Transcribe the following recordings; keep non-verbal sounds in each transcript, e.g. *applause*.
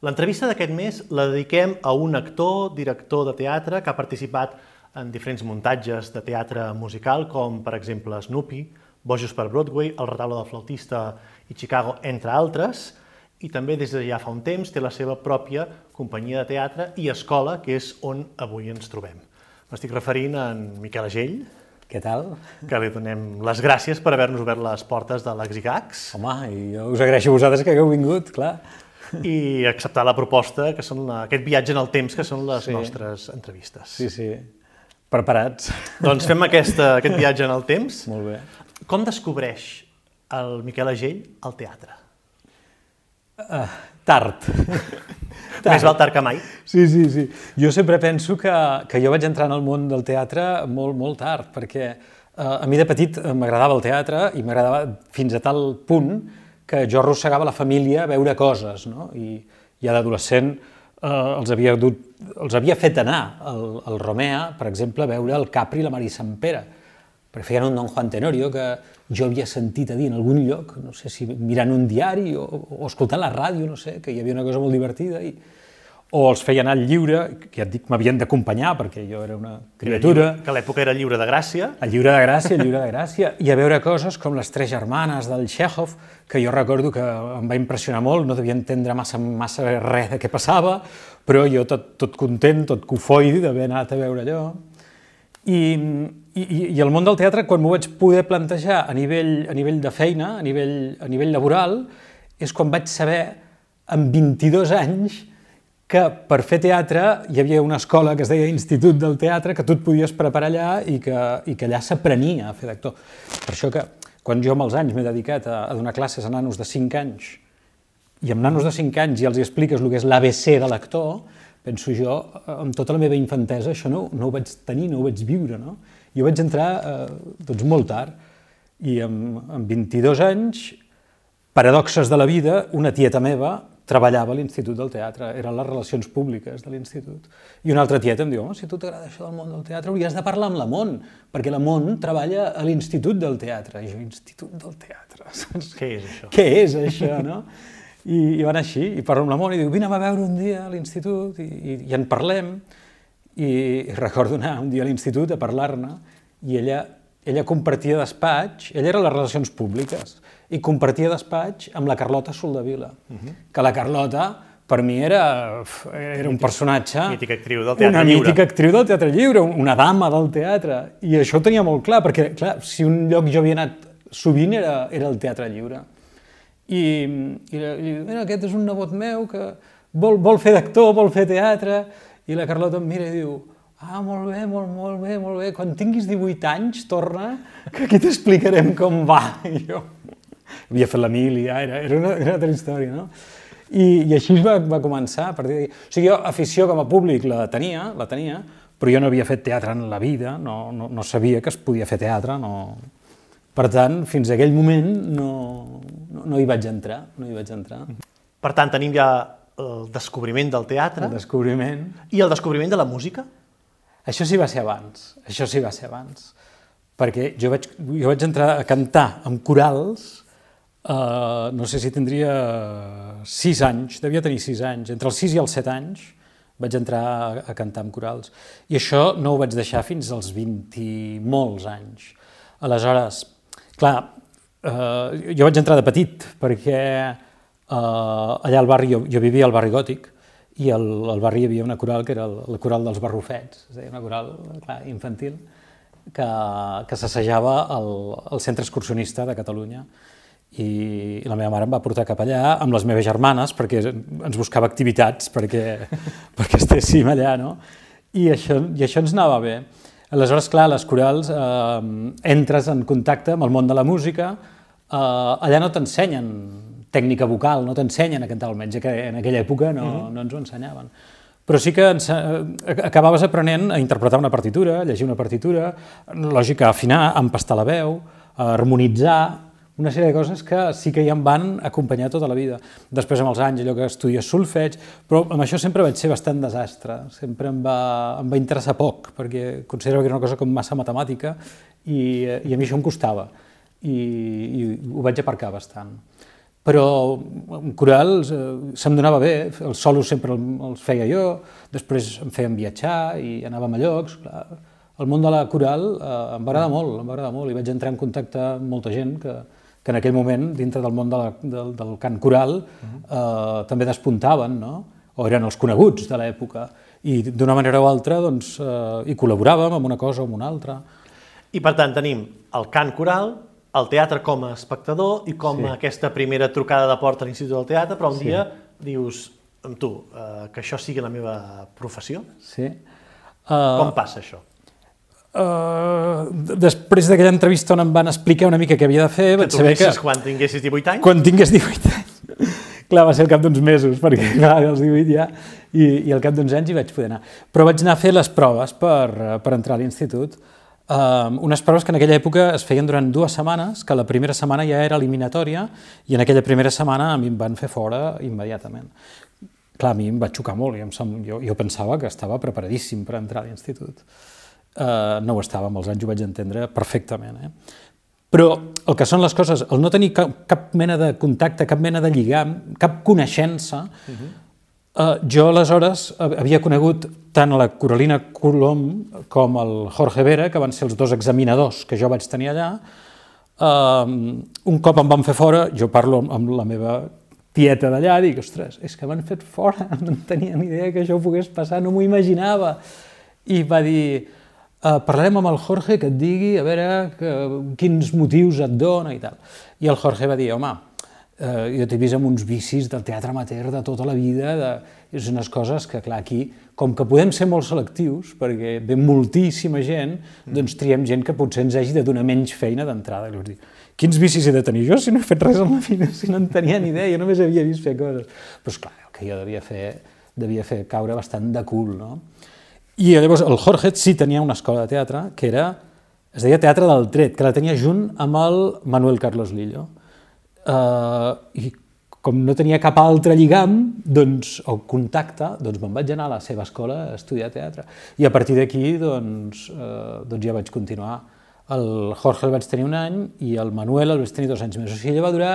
L'entrevista d'aquest mes la dediquem a un actor, director de teatre que ha participat en diferents muntatges de teatre musical, com per exemple Snoopy, Bojos per Broadway, El retaule del flautista i Chicago, entre altres, i també des de ja fa un temps té la seva pròpia companyia de teatre i escola, que és on avui ens trobem. M'estic referint a en Miquel Agell, Què tal? que li donem les gràcies per haver-nos obert les portes de l'Exigax Home, i jo us agraeixo a vosaltres que hagueu vingut, clar. I acceptar la proposta, que són la, aquest viatge en el temps, que són les Sí. nostres entrevistes. Sí, sí. Preparats. Doncs fem aquesta, aquest viatge en el temps. Molt bé. Com descobreix el Miquel Agell el teatre? Uh, tard. *laughs* Més val tard que mai. Sí, sí, sí. Jo sempre penso que, que jo vaig entrar en el món del teatre molt, molt tard, perquè uh, a mi de petit m'agradava el teatre i m'agradava fins a tal punt que jo arrossegava la família a veure coses, no? I ja d'adolescent eh, els, havia dut, els havia fet anar al, al Romea, per exemple, a veure el Capri i la Mari Sant Pere, perquè feien un Don Juan Tenorio que jo havia sentit a dir en algun lloc, no sé si mirant un diari o, o escoltant la ràdio, no sé, que hi havia una cosa molt divertida, i, o els feien anar al lliure, que ja et dic, m'havien d'acompanyar perquè jo era una criatura, Que a l'època era lliure de gràcia. el lliure de gràcia, lliure de gràcia, i a veure coses com les tres germanes del Chekhov, que jo recordo que em va impressionar molt, no devia entendre massa, massa res de què passava, però jo tot, tot content, tot cofoidi d'haver anat a veure allò. I, i, I el món del teatre, quan m'ho vaig poder plantejar a nivell, a nivell de feina, a nivell, a nivell laboral, és quan vaig saber, amb 22 anys, que per fer teatre hi havia una escola que es deia Institut del Teatre, que tu et podies preparar allà i que, i que allà s'aprenia a fer d'actor. Per això que quan jo amb els anys m'he dedicat a, a donar classes a nanos de 5 anys i amb nanos de 5 anys i els hi expliques el que és l'ABC de l'actor, penso jo, amb tota la meva infantesa, això no, no ho vaig tenir, no ho vaig viure, no? Jo vaig entrar eh, doncs molt tard i amb, amb 22 anys, paradoxes de la vida, una tieta meva treballava a l'Institut del Teatre, eren les relacions públiques de l'Institut. I una altra tieta em diu, si tu t'agrada això del món del teatre, hauries de parlar amb la Mont, perquè la Mont treballa a l'Institut del Teatre. I jo, Institut del Teatre, *laughs* saps? Què és això? Què és això, no? I, i van així, i parlo amb la Mont i diu, vine a veure un dia a l'institut i, i, i en parlem. I, I recordo anar un dia a l'institut a parlar-ne i ella, ella compartia despatx, ella era les relacions públiques, i compartia despatx amb la Carlota Soldavila, uh -huh. que la Carlota per mi era, era un personatge... Mítica actriu del teatre una lliure. mítica actriu del teatre lliure, una dama del teatre. I això ho tenia molt clar, perquè, clar, si un lloc jo havia anat sovint era, era el teatre lliure. I, i, i mira, aquest és un nebot meu que vol, vol fer d'actor, vol fer teatre, i la Carlota em mira i diu, ah, molt bé, molt, molt bé, molt bé, quan tinguis 18 anys, torna, que aquí t'explicarem com va. *laughs* I jo havia fet la mili, ja, era, era, una, era una altra història, no? I, i així va, va començar, a partir d'aquí. O sigui, jo afició com a públic la tenia, la tenia, però jo no havia fet teatre en la vida, no, no, no sabia que es podia fer teatre, no... Per tant, fins a aquell moment no, no, no hi vaig entrar, no hi vaig entrar. Per tant, tenim ja el descobriment del teatre El descobriment... i el descobriment de la música. Això sí va ser abans, això sí va ser abans. Perquè jo vaig, jo vaig entrar a cantar amb corals, eh, no sé si tindria sis anys, devia tenir sis anys, entre els sis i els set anys vaig entrar a, a cantar amb corals. I això no ho vaig deixar fins als 20 i molts anys. Aleshores, clar, eh, jo vaig entrar de petit perquè eh, allà al barri, jo, jo vivia al barri gòtic, i al, al barri hi havia una coral que era el, la coral dels barrufets, és a dir, una coral clar, infantil, que, que s'assejava al, al centre excursionista de Catalunya. I, la meva mare em va portar cap allà amb les meves germanes perquè ens buscava activitats perquè, *laughs* perquè estéssim allà, no? I això, I això ens anava bé. Aleshores, clar, les corals, eh, entres en contacte amb el món de la música, eh, allà no t'ensenyen tècnica vocal, no t'ensenyen a cantar, almenys que en aquella època no, uh -huh. no ens ho ensenyaven. Però sí que ens, eh, acabaves aprenent a interpretar una partitura, a llegir una partitura, lògica, afinar, empastar la veu, harmonitzar, una sèrie de coses que sí que ja em van acompanyar tota la vida. Després, amb els anys, allò que estudies solfeig, però amb això sempre vaig ser bastant desastre, sempre em va, em va interessar poc, perquè considerava que era una cosa com massa matemàtica i, i a mi això em costava, i, i ho vaig aparcar bastant. però en corals eh, se'm donava bé, els solos sempre els feia jo, després em feien viatjar i anàvem a llocs, clar. El món de la coral eh, em va agradar molt, em va agradar molt, i vaig entrar en contacte amb molta gent que, que en aquell moment, dintre del món de la, del, del cant coral, eh, també despuntaven, no? o eren els coneguts de l'època, i d'una manera o altra doncs, eh, hi col·laboràvem amb una cosa o amb una altra. I per tant tenim el cant coral, el teatre com a espectador i com Sí. aquesta primera trucada de porta a l'Institut del Teatre, però un Sí. dia dius, amb tu, eh, que això sigui la meva professió? Sí. Uh, Uh, com passa això? Uh, després d'aquella entrevista on em van explicar una mica què havia de fer, Que vaig saber que... quan tinguessis 18 anys? Quan tingués 18 anys. Clar, va ser al cap d'uns mesos, perquè clar, als 18 ja, i, i al cap d'uns anys hi vaig poder anar. Però vaig anar a fer les proves per, eh, per entrar a l'institut, um, unes proves que en aquella època es feien durant dues setmanes, que la primera setmana ja era eliminatòria, i en aquella primera setmana a mi em van fer fora immediatament. Clar, a mi em va xocar molt, i em sem... jo, jo pensava que estava preparadíssim per entrar a l'institut. Uh, no ho estava, amb els anys ho vaig entendre perfectament. Eh? Però el que són les coses, el no tenir cap, cap mena de contacte, cap mena de lligam, cap coneixença, uh -huh. eh, jo aleshores havia conegut tant la Coralina Colom com el Jorge Vera, que van ser els dos examinadors que jo vaig tenir allà. Eh, un cop em van fer fora, jo parlo amb, la meva tieta d'allà, dic, ostres, és que m'han fet fora, *laughs* no en tenia ni idea que això ho pogués passar, no m'ho imaginava. I va dir, Uh, parlarem amb el Jorge que et digui a veure que, quins motius et dona i tal. I el Jorge va dir, home, uh, jo t'he vist amb uns vicis del teatre amateur de tota la vida, de, és unes coses que, clar, aquí, com que podem ser molt selectius, perquè ve moltíssima gent, doncs triem gent que potser ens hagi de donar menys feina d'entrada. I dir, quins vicis he de tenir jo si no he fet res en la vida, si no en tenia ni idea, jo només havia vist fer coses. Però, esclar, el que jo devia fer, devia fer caure bastant de cul, no? I llavors el Jorge sí tenia una escola de teatre que era, es deia Teatre del Tret, que la tenia junt amb el Manuel Carlos Lillo. Uh, I com no tenia cap altre lligam doncs, o contacte, doncs me'n vaig anar a la seva escola a estudiar teatre. I a partir d'aquí doncs, uh, doncs ja vaig continuar. El Jorge el vaig tenir un any i el Manuel el vaig tenir dos anys més. O sigui, ella va durar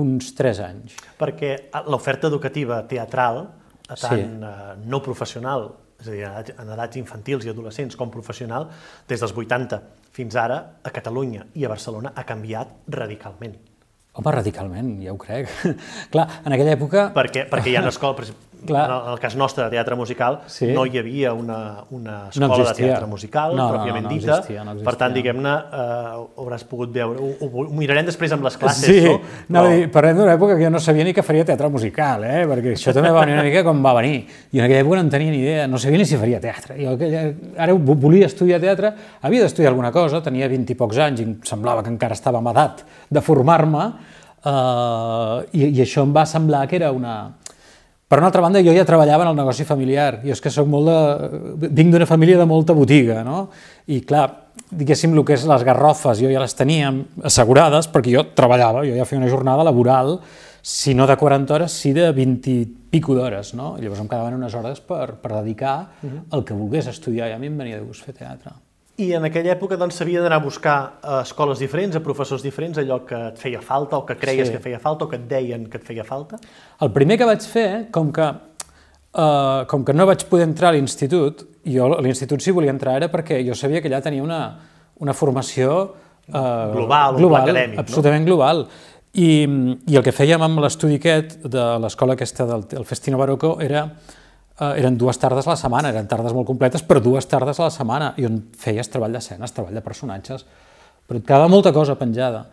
uns tres anys. Perquè l'oferta educativa teatral, tant Sí. eh, no professional, és a dir, en edats- infantils i adolescents com professional, des dels 80 fins ara, a Catalunya i a Barcelona, ha canviat radicalment. Home, radicalment, ja ho crec. *laughs* Clar, en aquella època... Perquè, perquè hi ha exemple, Clar. en el, en el cas nostre de teatre musical, Sí. no hi havia una, una No escola de existia. teatre musical, No, no, pròpiament no, no dita. existia, no Per tant, existia. diguem-ne, eh, hauràs pogut veure... Ho, ho, ho mirarem després amb les classes, sí, no? no, dir, parlem d'una època que jo no sabia ni que faria teatre musical, eh? perquè això també va venir una mica com va venir. I en aquella època no en tenia ni idea, no sabia ni si faria teatre. Jo aquella, ara vo- volia estudiar teatre, havia d'estudiar alguna cosa, tenia 20 i pocs anys i em semblava que encara estava amb edat de formar-me, eh, i, i això em va semblar que era una, per una altra banda, jo ja treballava en el negoci familiar. Jo és que soc molt de... vinc d'una família de molta botiga, no? I clar, diguéssim, el que és les garrofes, jo ja les tenia assegurades perquè jo treballava, jo ja feia una jornada laboral, si no de 40 hores, sí de 20 i pico d'hores, no? I llavors em quedaven unes hores per, per dedicar el que volgués estudiar i a mi em venia de gust fer teatre. I en aquella època doncs, s'havia d'anar a buscar a escoles diferents, a professors diferents, allò que et feia falta o que creies Sí. que feia falta o que et deien que et feia falta. El primer que vaig fer, com que, uh, com que no vaig poder entrar a l'institut, jo a l'institut sí volia entrar era perquè jo sabia que allà tenia una, una formació uh, Global, un pla acadèmic, no? absolutament global. I, I el que fèiem amb l'estudi aquest de l'escola aquesta del, del Festino Barocco era eh, eren dues tardes a la setmana, eren tardes molt completes, però dues tardes a la setmana, i on feies treball d'escenes, treball de personatges, però et quedava molta cosa penjada.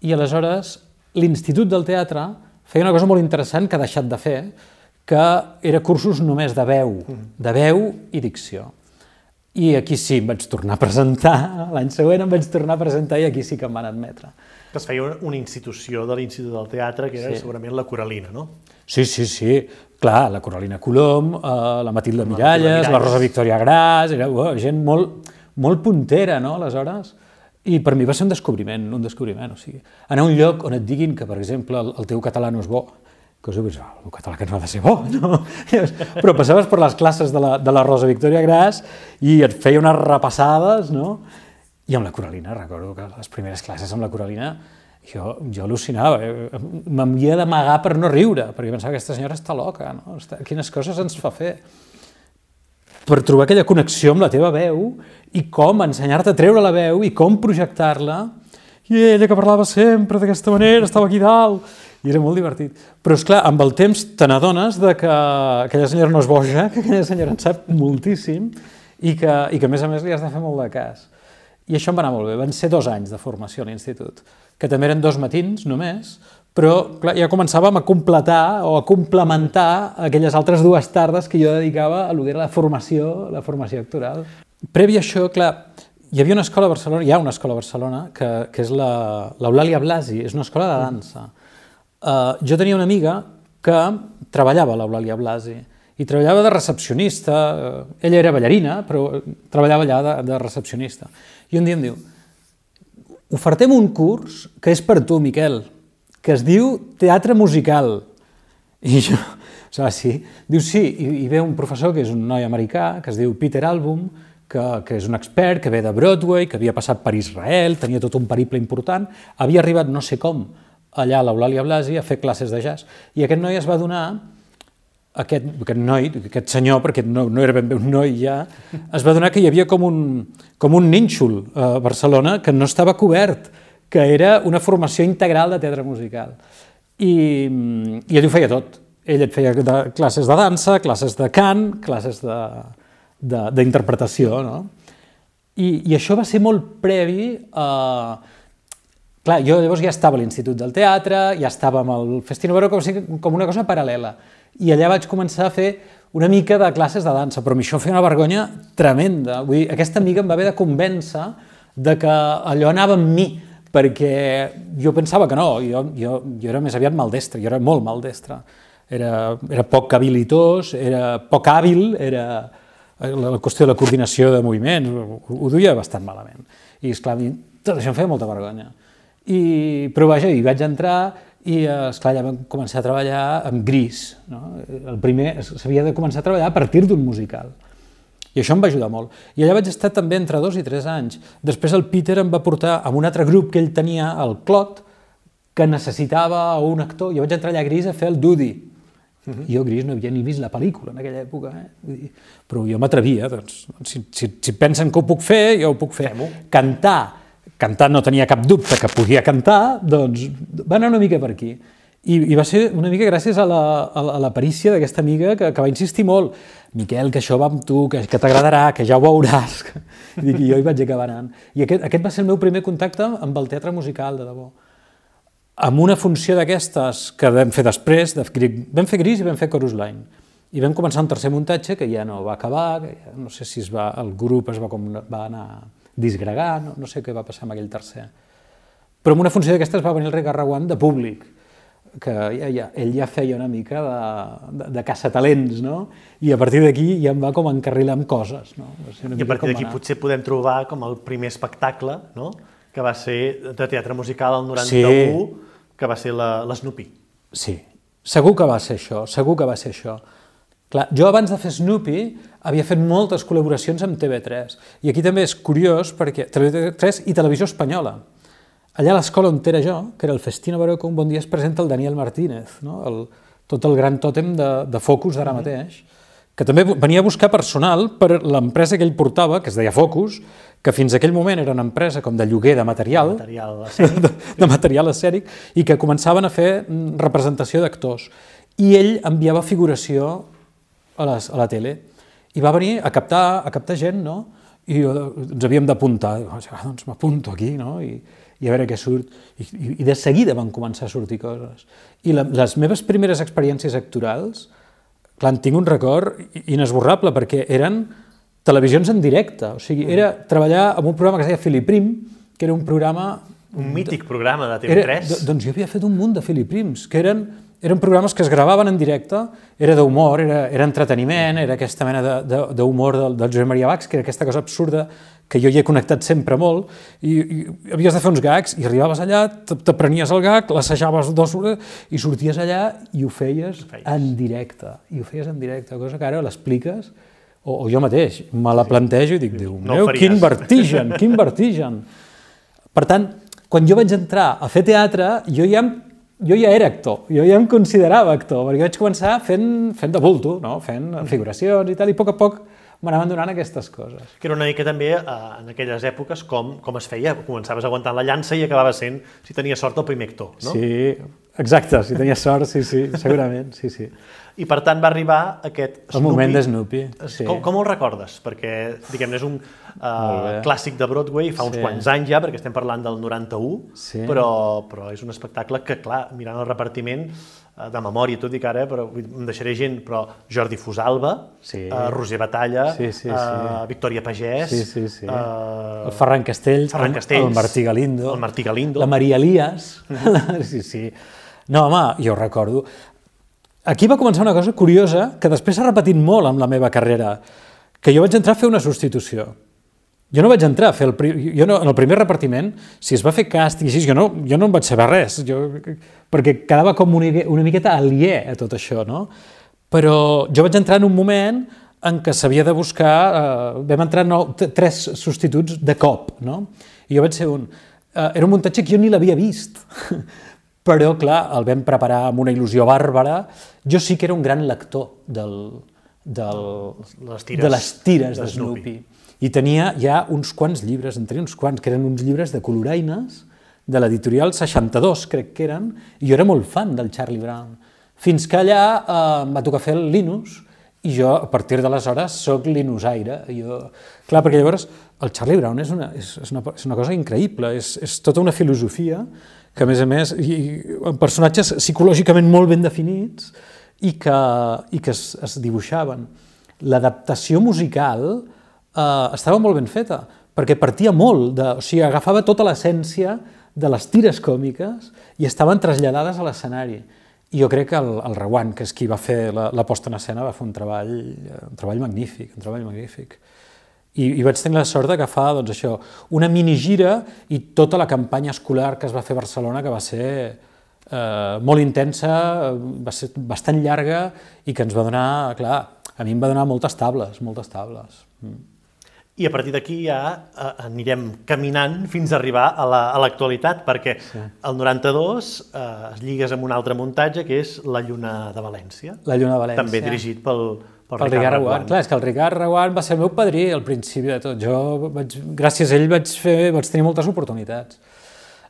I aleshores l'Institut del Teatre feia una cosa molt interessant que ha deixat de fer, que era cursos només de veu, de veu i dicció. I aquí sí em vaig tornar a presentar, l'any següent em vaig tornar a presentar i aquí sí que em van admetre. Es feia una, una institució de l'Institut del Teatre, que era Sí. segurament la Coralina, no? Sí, sí, sí. Clar, la Coralina Colom, eh, la Miralles, la Miralles. Rosa Victoria Gras, era oh, gent molt, molt puntera, no?, aleshores. I per mi va ser un descobriment, un descobriment, o sigui, anar a un lloc on et diguin que, per exemple, el, el teu català no és bo, que us dius, oh, el català que no ha de ser bo, *laughs* no? Però passaves per les classes de la, de la Rosa Victoria Gras i et feia unes repassades, no? I amb la Coralina, recordo que les primeres classes amb la Coralina Jo, jo al·lucinava, eh, m'havia d'amagar per no riure, perquè pensava que aquesta senyora està loca, no? Quines coses ens fa fer per trobar aquella connexió amb la teva veu i com ensenyar-te a treure la veu i com projectar-la. I ella que parlava sempre d'aquesta manera, estava aquí dalt, i era molt divertit. Però, és clar, amb el temps te n'adones que aquella senyora no és boja, *laughs* que aquella senyora en sap moltíssim i que, i que a més a més li has de fer molt de cas. I això em va anar molt bé. Van ser dos anys de formació a l'institut, que també eren dos matins només, però clar, ja començàvem a completar o a complementar aquelles altres dues tardes que jo dedicava a que era la formació, la formació actoral. Previ a això, clar, hi havia una escola a Barcelona, hi ha una escola a Barcelona, que, que és l'Eulàlia Blasi, és una escola de dansa. Uh, jo tenia una amiga que treballava a l'Eulàlia Blasi, i treballava de recepcionista, ella era ballarina, però treballava allà de, de recepcionista. I un dia em diu, ofertem un curs que és per tu, Miquel, que es diu Teatre Musical. I jo, o sí, diu sí, i, i ve un professor que és un noi americà, que es diu Peter Album, que, que és un expert, que ve de Broadway, que havia passat per Israel, tenia tot un periple important, havia arribat no sé com allà a l'Eulàlia Blasi a fer classes de jazz, i aquest noi es va donar aquest, aquest noi, aquest senyor, perquè no, no era ben bé un noi ja, es va donar que hi havia com un, com un nínxol a Barcelona que no estava cobert, que era una formació integral de teatre musical. I, i ell ho feia tot. Ell et feia de, classes de dansa, classes de cant, classes d'interpretació, no? I, I això va ser molt previ a... Clar, jo llavors ja estava a l'Institut del Teatre, ja estava amb el Festival Baró, com, com una cosa paral·lela i allà vaig començar a fer una mica de classes de dansa, però a mi això feia una vergonya tremenda. Vull dir, aquesta amiga em va haver de convèncer de que allò anava amb mi, perquè jo pensava que no, jo, jo, jo era més aviat maldestre, jo era molt maldestre. Era, era poc habilitós, era poc hàbil, era la qüestió de la coordinació de moviments, ho, ho duia bastant malament. I, esclar, tot això em feia molta vergonya. I, però vaja, hi vaig entrar i, esclar, ja vam començar a treballar amb gris. No? El primer s'havia de començar a treballar a partir d'un musical. I això em va ajudar molt. I allà vaig estar també entre dos i tres anys. Després el Peter em va portar amb un altre grup que ell tenia, el Clot, que necessitava un actor. Jo vaig entrar allà a Gris a fer el Dudi. Uh -huh. Jo, Gris, no havia ni vist la pel·lícula en aquella època. Eh? Però jo m'atrevia. Doncs, si, si, si pensen que ho puc fer, jo ho puc fer. Cantar cantar no tenia cap dubte que podia cantar, doncs va anar una mica per aquí. I, i va ser una mica gràcies a la, a la perícia d'aquesta amiga que, que va insistir molt. Miquel, que això va amb tu, que, que t'agradarà, que ja ho veuràs. *laughs* I jo hi vaig acabar anant. I aquest, aquest va ser el meu primer contacte amb el teatre musical, de debò. Amb una funció d'aquestes que vam fer després, de, vam fer Gris i vam fer Chorus Line. I vam començar un tercer muntatge que ja no va acabar, que ja, no sé si es va, el grup es va, com, va anar disgregar, no, no sé què va passar amb aquell tercer. Però amb una funció d'aquestes va venir el rei Garraguant de públic, que ja, ja, ell ja feia una mica de, de, de caçatalents, no? I a partir d'aquí ja em va com encarrilar amb coses, no? I a partir d'aquí potser podem trobar com el primer espectacle, no?, que va ser de teatre musical al 91, sí. que va ser l'Snoopy. Sí, segur que va ser això, segur que va ser això. Clar, jo abans de fer Snoopy havia fet moltes col·laboracions amb TV3 i aquí també és curiós perquè TV3 i Televisió Espanyola. Allà a l'escola on era jo, que era el Festino Baró, que un bon dia es presenta el Daniel Martínez, no? el, tot el gran tòtem de, de Focus d'ara mm -hmm. mateix, que també venia a buscar personal per l'empresa que ell portava, que es deia Focus, que fins aquell moment era una empresa com de lloguer de material, de material *laughs* escènic, de, de material escènic i que començaven a fer mm, representació d'actors. I ell enviava figuració a, les, a la tele i va venir a captar, a captar gent, no? I ens havíem d'apuntar, ah, doncs m'apunto aquí, no? I, i a veure què surt. I, I de seguida van començar a sortir coses. I la, les meves primeres experiències actorals, clar, en tinc un record inesborrable, perquè eren televisions en directe. O sigui, era treballar en un programa que es deia Filiprim, que era un programa... Un mític programa de TV3. Era, doncs jo havia fet un munt de Filiprims, que eren eren programes que es gravaven en directe, era d'humor, era, era entreteniment, era aquesta mena d'humor de, de, del, del Josep Maria Bax, que era aquesta cosa absurda que jo hi he connectat sempre molt, i, i havies de fer uns gags, i arribaves allà, t'aprenies el gag, l'assajaves dos hores, i sorties allà i ho feies, ho feies en directe, i ho feies en directe, cosa que ara l'expliques, o, o jo mateix, me la plantejo i dic, Déu no meu, quin vertigen, quin vertigen. Per tant, quan jo vaig entrar a fer teatre, jo ja, jo ja era actor, jo ja em considerava actor, perquè vaig començar fent, fent de bulto, no? fent figuracions i tal, i a poc a poc m'anaven donant aquestes coses. Que era una mica també, eh, en aquelles èpoques, com, com es feia. Començaves aguantant la llança i acabava sent, si tenia sort, el primer actor, no? Sí, exacte, si tenia sort, sí, sí, segurament, sí, sí. I per tant va arribar aquest El moment de Snoopy, sí. Com, com el recordes? Perquè, diguem és un uh, clàssic de Broadway, fa uns Sí. quants anys ja, perquè estem parlant del 91, Sí. però, però és un espectacle que, clar, mirant el repartiment, uh, de memòria, tot i que ara, però vull- em deixaré gent, però Jordi Fusalva, Sí. uh, Roser Batalla, Sí, sí, sí. Uh, Victòria Pagès, Sí, sí, sí. Uh, El Ferran Castells, Ferran el- Castells, el Martí Galindo, el Martí Galindo. la Maria Elias, *laughs* sí, sí. No, home, jo recordo. Aquí va començar una cosa curiosa que després s'ha repetit molt amb la meva carrera, que jo vaig entrar a fer una substitució. Jo no vaig entrar a fer el... Jo no, en el primer repartiment, si es va fer càsting i així, jo no, jo no en vaig saber res, jo, perquè quedava com una, una miqueta aliè a tot això, no? Però jo vaig entrar en un moment en què s'havia de buscar... Eh, vam entrar nou, tres substituts de cop, no? I jo vaig ser un... Eh, era un muntatge que jo ni l'havia vist, *laughs* però, clar, el vam preparar amb una il·lusió bàrbara. Jo sí que era un gran lector del, del, Les tires de les tires de Snoopy. Snoopy. I tenia ja uns quants llibres, en tenia uns quants, que eren uns llibres de coloraines, de l'editorial 62, crec que eren, i jo era molt fan del Charlie Brown. Fins que allà eh, em va tocar fer el Linus, i jo, a partir d'aleshores, sóc linusaire. Jo... Clar, perquè llavors el Charlie Brown és una, és, és una, és una cosa increïble, és, és tota una filosofia que, a més a més, i, i, personatges psicològicament molt ben definits i que, i que es, es dibuixaven. L'adaptació musical eh, estava molt ben feta, perquè partia molt de... O sigui, agafava tota l'essència de les tires còmiques i estaven traslladades a l'escenari. I jo crec que el, el Rewan, que és qui va fer la, la posta en escena, va fer un treball, un treball magnífic, un treball magnífic. I, i vaig tenir la sort d'agafar doncs, això, una minigira i tota la campanya escolar que es va fer a Barcelona, que va ser eh, molt intensa, va ser bastant llarga i que ens va donar, clar, a mi em va donar moltes tables, moltes tables. Mm. I a partir d'aquí ja eh, anirem caminant fins a arribar a la- a l'actualitat, perquè sí. el 92 eh, es lligues amb un altre muntatge, que és La Lluna de València, La Lluna de València. també dirigit pel, pel, Pel Ricard Reguant. Clar, és que el Ricard Reguant va ser el meu padrí al principi de tot. Jo, vaig, gràcies a ell, vaig, fer, vaig tenir moltes oportunitats.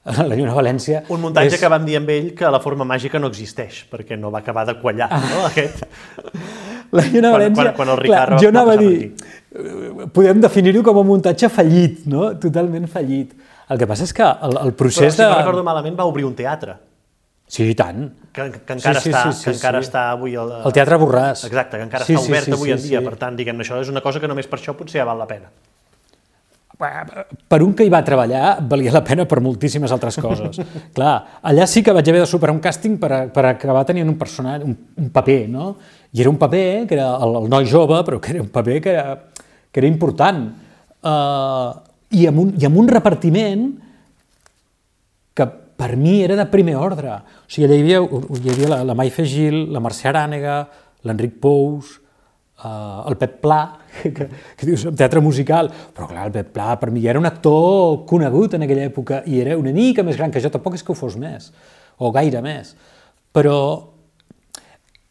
La Lluna de València... Un muntatge és... que vam dir amb ell que la forma màgica no existeix, perquè no va acabar de quallar, no? *laughs* Aquest. La Lluna de Quan- València... quan- quan el Ricard va- jo va anava a dir... Podem definir-ho com a muntatge fallit, no? Totalment fallit. El que passa és que el, el Però, procés si de... no recordo malament, va obrir un teatre, Sí, i tant. que, que encara, Sí, sí, està, sí, sí, que encara sí. està avui... El, El Teatre Borràs. Exacte, que encara Sí, està sí, obert sí, avui sí, en dia, sí. per tant, diguem això és una cosa que només per això potser ja val la pena. per un que hi va treballar, valia la pena per moltíssimes altres coses. *laughs* Clar, allà sí que vaig haver de superar un càsting per, a, per acabar tenint un personatge, un, un paper, no? I era un paper que era el, el noi jove, però que era un paper que era, que era important. Uh, i, amb un, I amb un repartiment que per mi era de primer ordre. O sigui, hi havia, hi havia la, la Maife Gil, la Mercè Arànega, l'Enric Pous, uh, el Pep Pla, *laughs* que, que, dius, teatre musical, però clar, el Pep Pla per mi era un actor conegut en aquella època i era una mica més gran que jo, tampoc és que ho fos més, o gaire més, però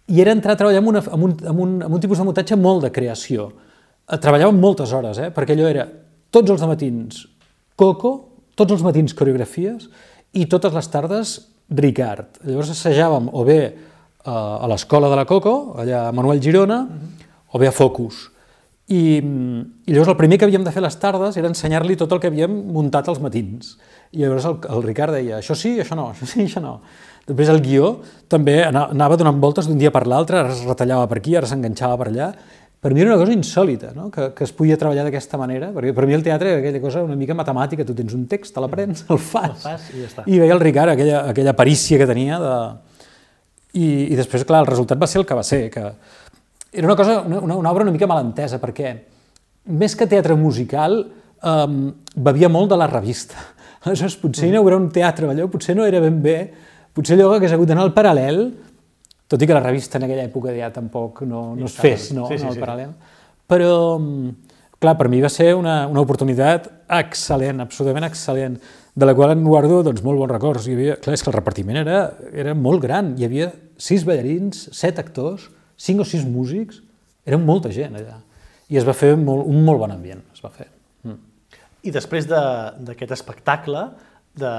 i era entrar a treballar amb, una, amb, un, amb, un, amb un tipus de muntatge molt de creació. Eh, Treballàvem moltes hores, eh? perquè allò era tots els matins Coco, tots els matins coreografies i totes les tardes Ricard. Llavors assajàvem o bé eh, a l'escola de la Coco, allà a Manuel Girona, o bé a Focus. I, I llavors el primer que havíem de fer les tardes era ensenyar-li tot el que havíem muntat els matins. I llavors el, el Ricard deia, això sí, això no, *laughs* això sí, això no. Després el guió també ana- anava donant voltes d'un dia per l'altre, ara es retallava per aquí, ara s'enganxava per allà. Per mi era una cosa insòlita, no? que, que es podia treballar d'aquesta manera, perquè per mi el teatre era aquella cosa una mica matemàtica, tu tens un text, te l'aprens, el fas. El fas i ja està. I veia el Ricard aquella, aquella perícia que tenia de... I, I després, clar, el resultat va ser el que va ser, que era una cosa, una, una, obra una mica mal entesa, perquè més que teatre musical, um, bevia molt de la revista. Aleshores, potser inaugurar un teatre allò, potser no era ben bé, potser allò hagués hagut d'anar al paral·lel, tot i que la revista en aquella època ja tampoc no, no es fes, no, Sí, sí, no, el paral·lel. Però, mm, clar, per mi va ser una, una oportunitat excel·lent, absolutament excel·lent, de la qual en guardo doncs, molt bons records. Hi havia, clar, és que el repartiment era, era molt gran. Hi havia sis ballarins, set actors, cinc o sis músics, era molta gent allà. I es va fer molt, un molt bon ambient, es va fer. Mm. I després d'aquest de, espectacle de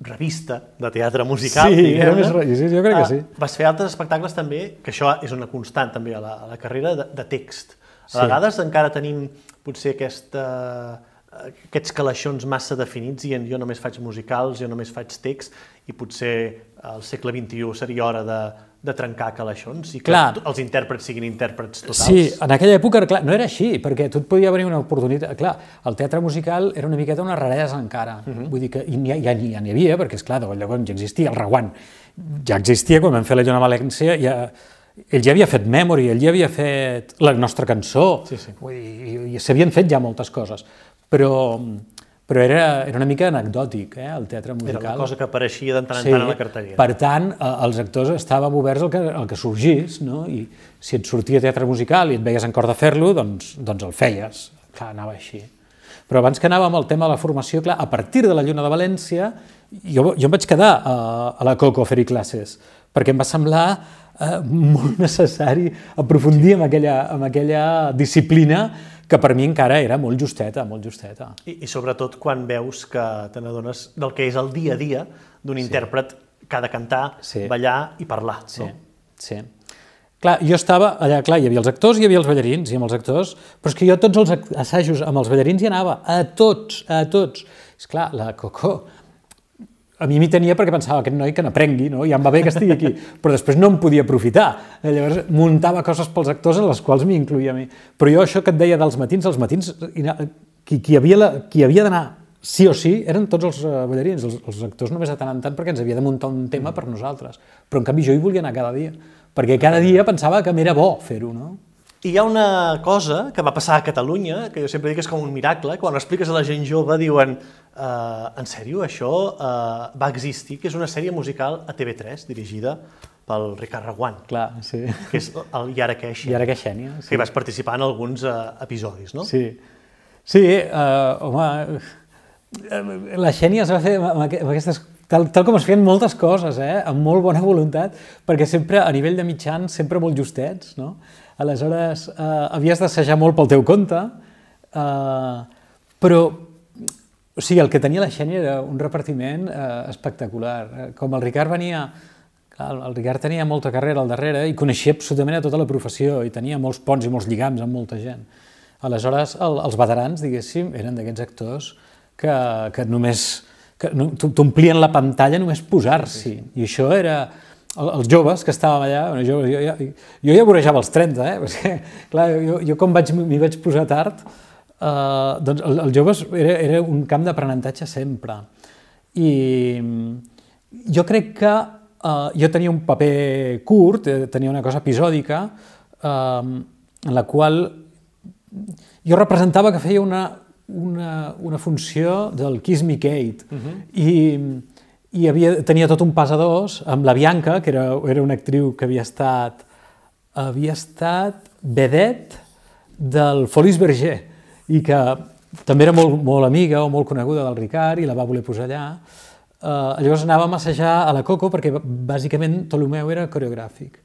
revista de teatre musical, sí, era més, sí, jo crec que sí. Vas fer altres espectacles també, que això és una constant també a la, a la carrera, de, de text. A sí. vegades encara tenim potser aquesta, aquests calaixons massa definits i jo només faig musicals, jo només faig text i potser al segle XXI seria hora de, de trencar calaixons i que clar. els intèrprets siguin intèrprets totals. Sí, en aquella època clar, no era així, perquè tu et podia venir una oportunitat... Clar, el teatre musical era una miqueta una raresa encara. Uh mhm. -huh. Vull dir que ja ja, ja n'hi havia, perquè, és clar de llavors ja existia el Reguant. Ja existia quan vam fer la Lluna València, ja, ell ja havia fet Memory, ell ja havia fet la nostra cançó, sí, sí. Vull dir, i s'havien fet ja moltes coses. Però, però era, era una mica anecdòtic, eh, el teatre musical. Era una cosa que apareixia de tant en sí, tant a la cartellera. Per tant, eh, els actors estàvem oberts al que, al que sorgís, no? i si et sortia teatre musical i et veies en cor de fer-lo, doncs, doncs el feies. Clar, anava així. Però abans que anàvem al tema de la formació, clar, a partir de la Lluna de València, jo, jo em vaig quedar a, a la Coco a fer-hi classes, perquè em va semblar eh, molt *laughs* necessari aprofundir en aquella, en aquella disciplina que per mi encara era molt justeta, molt justeta. I, i sobretot quan veus que te n'adones del que és el dia a dia d'un sí. intèrpret que ha de cantar, sí. ballar i parlar. Sí, no? sí. Clar, jo estava allà, clar, hi havia els actors, hi havia els ballarins, i amb els actors, però és que jo tots els assajos amb els ballarins hi anava, a tots, a tots. És clar, la Coco, a mi m'hi tenia perquè pensava, aquest noi que n'aprengui, no? ja em va bé que estigui aquí, *laughs* però després no em podia aprofitar. Llavors muntava coses pels actors en les quals m'hi incluïa a mi. Però jo això que et deia dels matins, els matins, qui, qui havia, la, qui havia d'anar sí o sí eren tots els eh, ballarins, els, els actors només de tant en tant perquè ens havia de muntar un tema per nosaltres. Però en canvi jo hi volia anar cada dia, perquè cada dia pensava que m'era bo fer-ho, no? I hi ha una cosa que va passar a Catalunya, que jo sempre dic que és com un miracle, quan ho expliques a la gent jove diuen uh, en sèrio, això uh, va existir, que és una sèrie musical a TV3 dirigida pel Ricard Reguant. Clar, sí. Que és el Yara Queixia. Yara Queixènia, sí. Que vas participar en alguns uh, episodis, no? Sí. Sí, uh, home, la Xènia es va fer amb aquestes tal, tal com es feien moltes coses, eh? amb molt bona voluntat, perquè sempre, a nivell de mitjans, sempre molt justets, no? Aleshores, eh, havies d'assajar molt pel teu compte, eh, però o sigui, el que tenia la Xènia era un repartiment eh, espectacular. Eh, com el Ricard venia... Clar, el Ricard tenia molta carrera al darrere i coneixia absolutament a tota la professió i tenia molts ponts i molts lligams amb molta gent. Aleshores, el, els veterans, diguéssim, eren d'aquests actors que, que només que t'omplien la pantalla només posar-s'hi. I això era els joves que estàvem allà, bueno, jo, jo, jo, jo ja vorejava els 30, eh? *laughs* Perquè, clar, jo, jo com vaig, m'hi vaig posar tard, eh, doncs el, els joves era, era un camp d'aprenentatge sempre. I jo crec que eh, jo tenia un paper curt, eh, tenia una cosa episòdica, eh, en la qual jo representava que feia una, una, una funció del Kiss Me Kate. Uh -huh. I i havia, tenia tot un pas a dos amb la Bianca, que era, era una actriu que havia estat, havia estat vedet del Folies Berger i que també era molt, molt amiga o molt coneguda del Ricard i la va voler posar allà. Uh, llavors anàvem a assajar a la Coco perquè bàsicament tot el meu era coreogràfic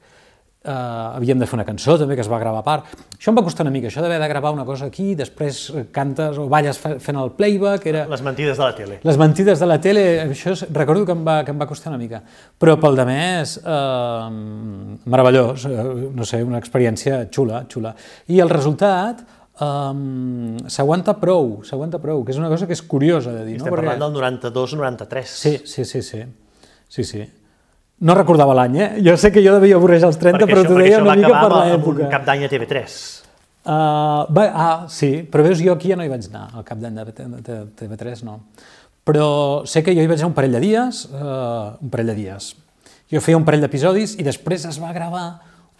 eh, havíem de fer una cançó també que es va gravar a part. Això em va costar una mica, això d'haver de gravar una cosa aquí, després cantes o balles fent el playback... Era... Les mentides de la tele. Les mentides de la tele, això és, recordo que em, va, que em va costar una mica. Però pel de més, eh, meravellós, eh, no sé, una experiència xula, xula. I el resultat, um, s'aguanta prou, s'aguanta prou, que és una cosa que és curiosa de dir. Estem no? parlant del 92-93. Sí, sí, sí, sí. sí, sí. No recordava l'any, eh? Jo sé que jo devia borrejar els 30, perquè però t'ho deia una mica per l'època. cap d'any a TV3. Uh, va, ah, sí, però veus, jo aquí ja no hi vaig anar, al cap d'any de TV3 no. Però sé que jo hi vaig anar un parell de dies, uh, un parell de dies. Jo feia un parell d'episodis i després es va gravar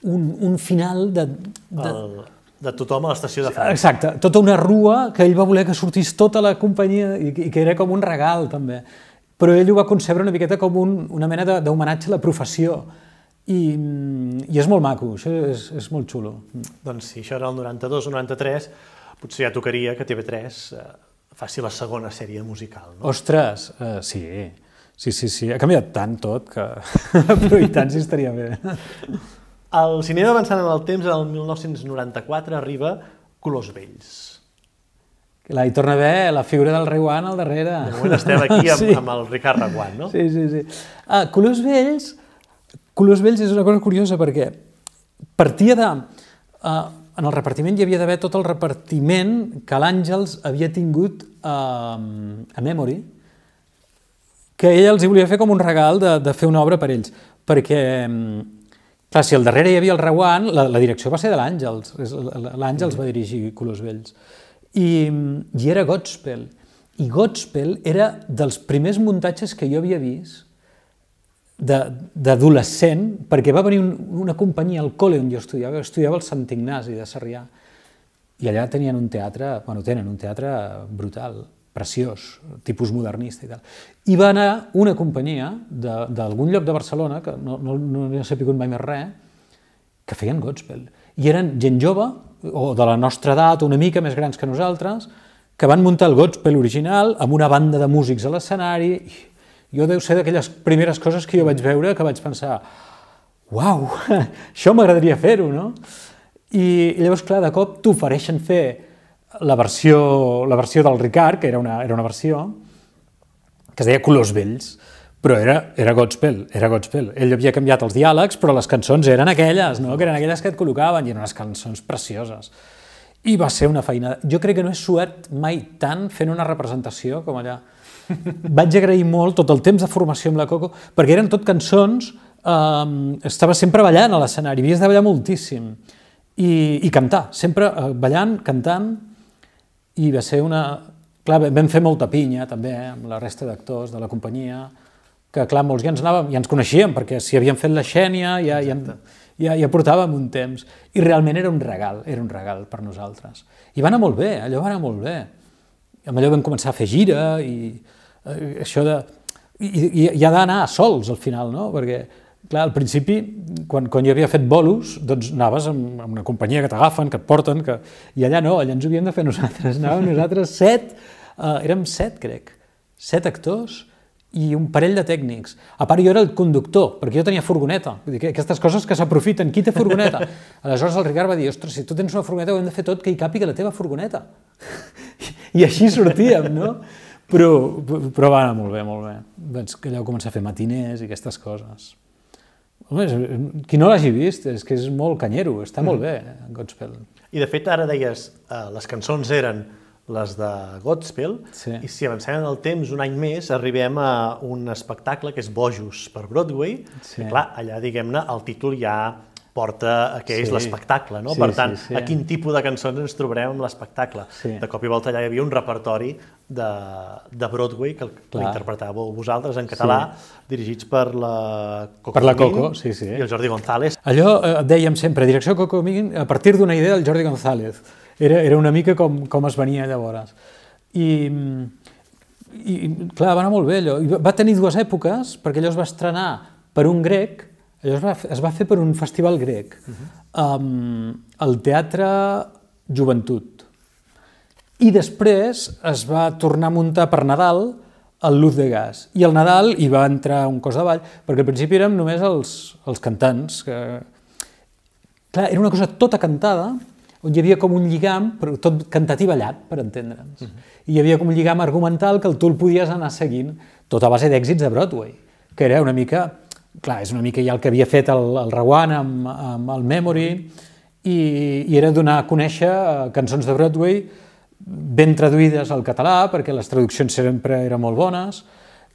un, un final de... de... El, de tothom a l'estació de França. Exacte, tota una rua que ell va voler que sortís tota la companyia i, i que era com un regal també però ell ho va concebre una miqueta com un, una mena d'homenatge a la professió. I, I és molt maco, això és, és molt xulo. Doncs sí, això era el 92 o 93, potser ja tocaria que TV3 eh, faci la segona sèrie musical. No? Ostres, uh, sí, sí, sí, sí, ha canviat tant tot que... *laughs* però i tant si estaria bé. El cinema avançant en el temps, el 1994, arriba Colors Vells. Là hi torna a haver la figura del Reguant al darrere. De moment estem aquí amb, *laughs* sí. amb el Ricard Reguant, no? Sí, sí, sí. Ah, Colors Vells, Colors Vells és una cosa curiosa perquè partia de... Uh, en el repartiment hi havia d'haver tot el repartiment que l'Àngels havia tingut uh, a Memory, que ella els hi volia fer com un regal de, de fer una obra per ells, perquè clar, si al darrere hi havia el Reguant, la, la direcció va ser de l'Àngels, l'Àngels va dirigir Colors Vells, i, i era Godspell, i Godspell era dels primers muntatges que jo havia vist d'adolescent, perquè va venir un, una companyia al col·le on jo estudiava, estudiava al Sant Ignasi de Sarrià, i allà tenien un teatre, bueno, tenen un teatre brutal, preciós, tipus modernista i tal. I va anar una companyia d'algun lloc de Barcelona, que no, no, no n'he sabut mai més res, que feien gospel. I eren gent jove, o de la nostra edat, una mica més grans que nosaltres, que van muntar el gospel original amb una banda de músics a l'escenari, jo deu ser d'aquelles primeres coses que jo vaig veure que vaig pensar uau, *laughs* això m'agradaria fer-ho, no? I llavors, clar, de cop t'ofereixen fer la versió, la versió del Ricard, que era una, era una versió, que es deia Colors Vells, però era, era Godspell, era Godspell. Ell havia canviat els diàlegs, però les cançons eren aquelles, no? que eren aquelles que et col·locaven, i eren unes cançons precioses. I va ser una feina... Jo crec que no he suat mai tant fent una representació com allà. *laughs* Vaig agrair molt tot el temps de formació amb la Coco, perquè eren tot cançons, eh, estava sempre ballant a l'escenari, havies de ballar moltíssim, i, i cantar, sempre eh, ballant, cantant, i va ser una... Clar, vam fer molta pinya, també, eh, amb la resta d'actors de la companyia, que, clar, molts ja ens anàvem, ja ens coneixíem, perquè si havíem fet la Xènia ja, ja, ja, ja portàvem un temps. I realment era un regal, era un regal per nosaltres. I va anar molt bé, allò va anar molt bé. Amb allò vam començar a fer gira i eh, això de... I, i, i ha d'anar sols al final, no? Perquè, clar, al principi, quan, quan jo havia fet bolos, doncs anaves amb, amb una companyia que t'agafen, que et porten, que... i allà no, allà ens ho havíem de fer nosaltres. Anàvem nosaltres set, eh, érem set, crec, set actors, i un parell de tècnics. A part, jo era el conductor, perquè jo tenia furgoneta. Vull dir, que aquestes coses que s'aprofiten. Qui té furgoneta? *laughs* Aleshores el Ricard va dir, ostres, si tu tens una furgoneta ho hem de fer tot que hi càpiga la teva furgoneta. *laughs* I així sortíem, no? Però, però va anar molt bé, molt bé. Vaig allò començar a fer matiners i aquestes coses. Home, qui no l'hagi vist, és que és molt canyero, està molt mm. bé, Godspell. I de fet, ara deies, eh, les cançons eren les de Godspell, sí. i si avancem en el temps un any més, arribem a un espectacle que és Bojos per Broadway, sí. i clar, allà, diguem-ne, el títol ja porta a què sí. és l'espectacle, no? Sí, per tant, sí, sí. a quin tipus de cançons ens trobarem amb l'espectacle. Sí. De cop i volta allà hi havia un repertori de, de Broadway que, que interpretàveu vosaltres en català, sí. dirigits per la Coco Per la Coco, sí, sí. I el Jordi González. Allò eh, dèiem sempre, direcció Coco Miguin, a partir d'una idea del Jordi González. Era, era una mica com, com es venia llavors. I, i clar, va anar molt bé allò. I va tenir dues èpoques, perquè allò es va estrenar per un grec, allò es va, es va fer per un festival grec, uh -huh. um, el Teatre Joventut. I després es va tornar a muntar per Nadal el Luz de Gas. I al Nadal hi va entrar un cos de ball, perquè al principi érem només els, els cantants. Que... Clar, era una cosa tota cantada, on hi havia com un lligam, però tot cantat i ballat, per entendre'ns. Uh -huh. I hi havia com un lligam argumental que tu el podies anar seguint, tot a base d'èxits de Broadway, que era una mica, clar, és una mica ja el que havia fet el, el Rewan amb, amb el Memory, i, i era donar a conèixer eh, cançons de Broadway ben traduïdes al català, perquè les traduccions sempre eren molt bones,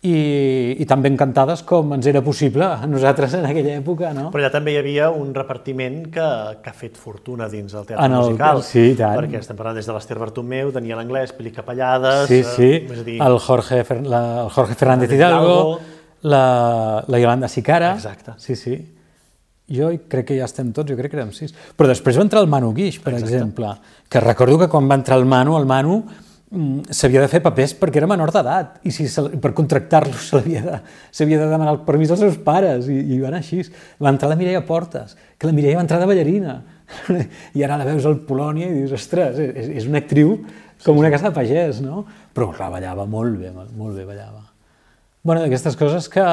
i, i tan ben cantades com ens era possible a nosaltres en aquella època. No? Però allà també hi havia un repartiment que, que ha fet fortuna dins del teatre en el, musical. Sí, tant. Perquè estem parlant des de l'Ester Bartomeu, tenia l'anglès, Pili Capellades... Sí, sí, eh, dir... el, Jorge, la, el Jorge Fernández Hidalgo, la, la Yolanda Sicara... Exacte. Sí, sí. Jo crec que ja estem tots, jo crec que érem sis. Però després va entrar el Manu Guix, per Exacte. exemple, que recordo que quan va entrar el Manu, el Manu s'havia de fer papers perquè era menor d'edat i si se, per contractar-lo s'havia de, de demanar el permís als seus pares i, i va anar així. Va entrar la Mireia Portes, que la Mireia va entrar de ballarina. *laughs* I ara la veus al Polònia i dius, ostres, és, és una actriu com una casa de pagès, no? Però clar, ballava molt bé, molt bé ballava. bueno, d'aquestes coses que,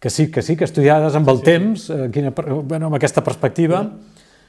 que sí, que sí, que estudiades amb el sí. temps, eh, quina, bueno, amb aquesta perspectiva...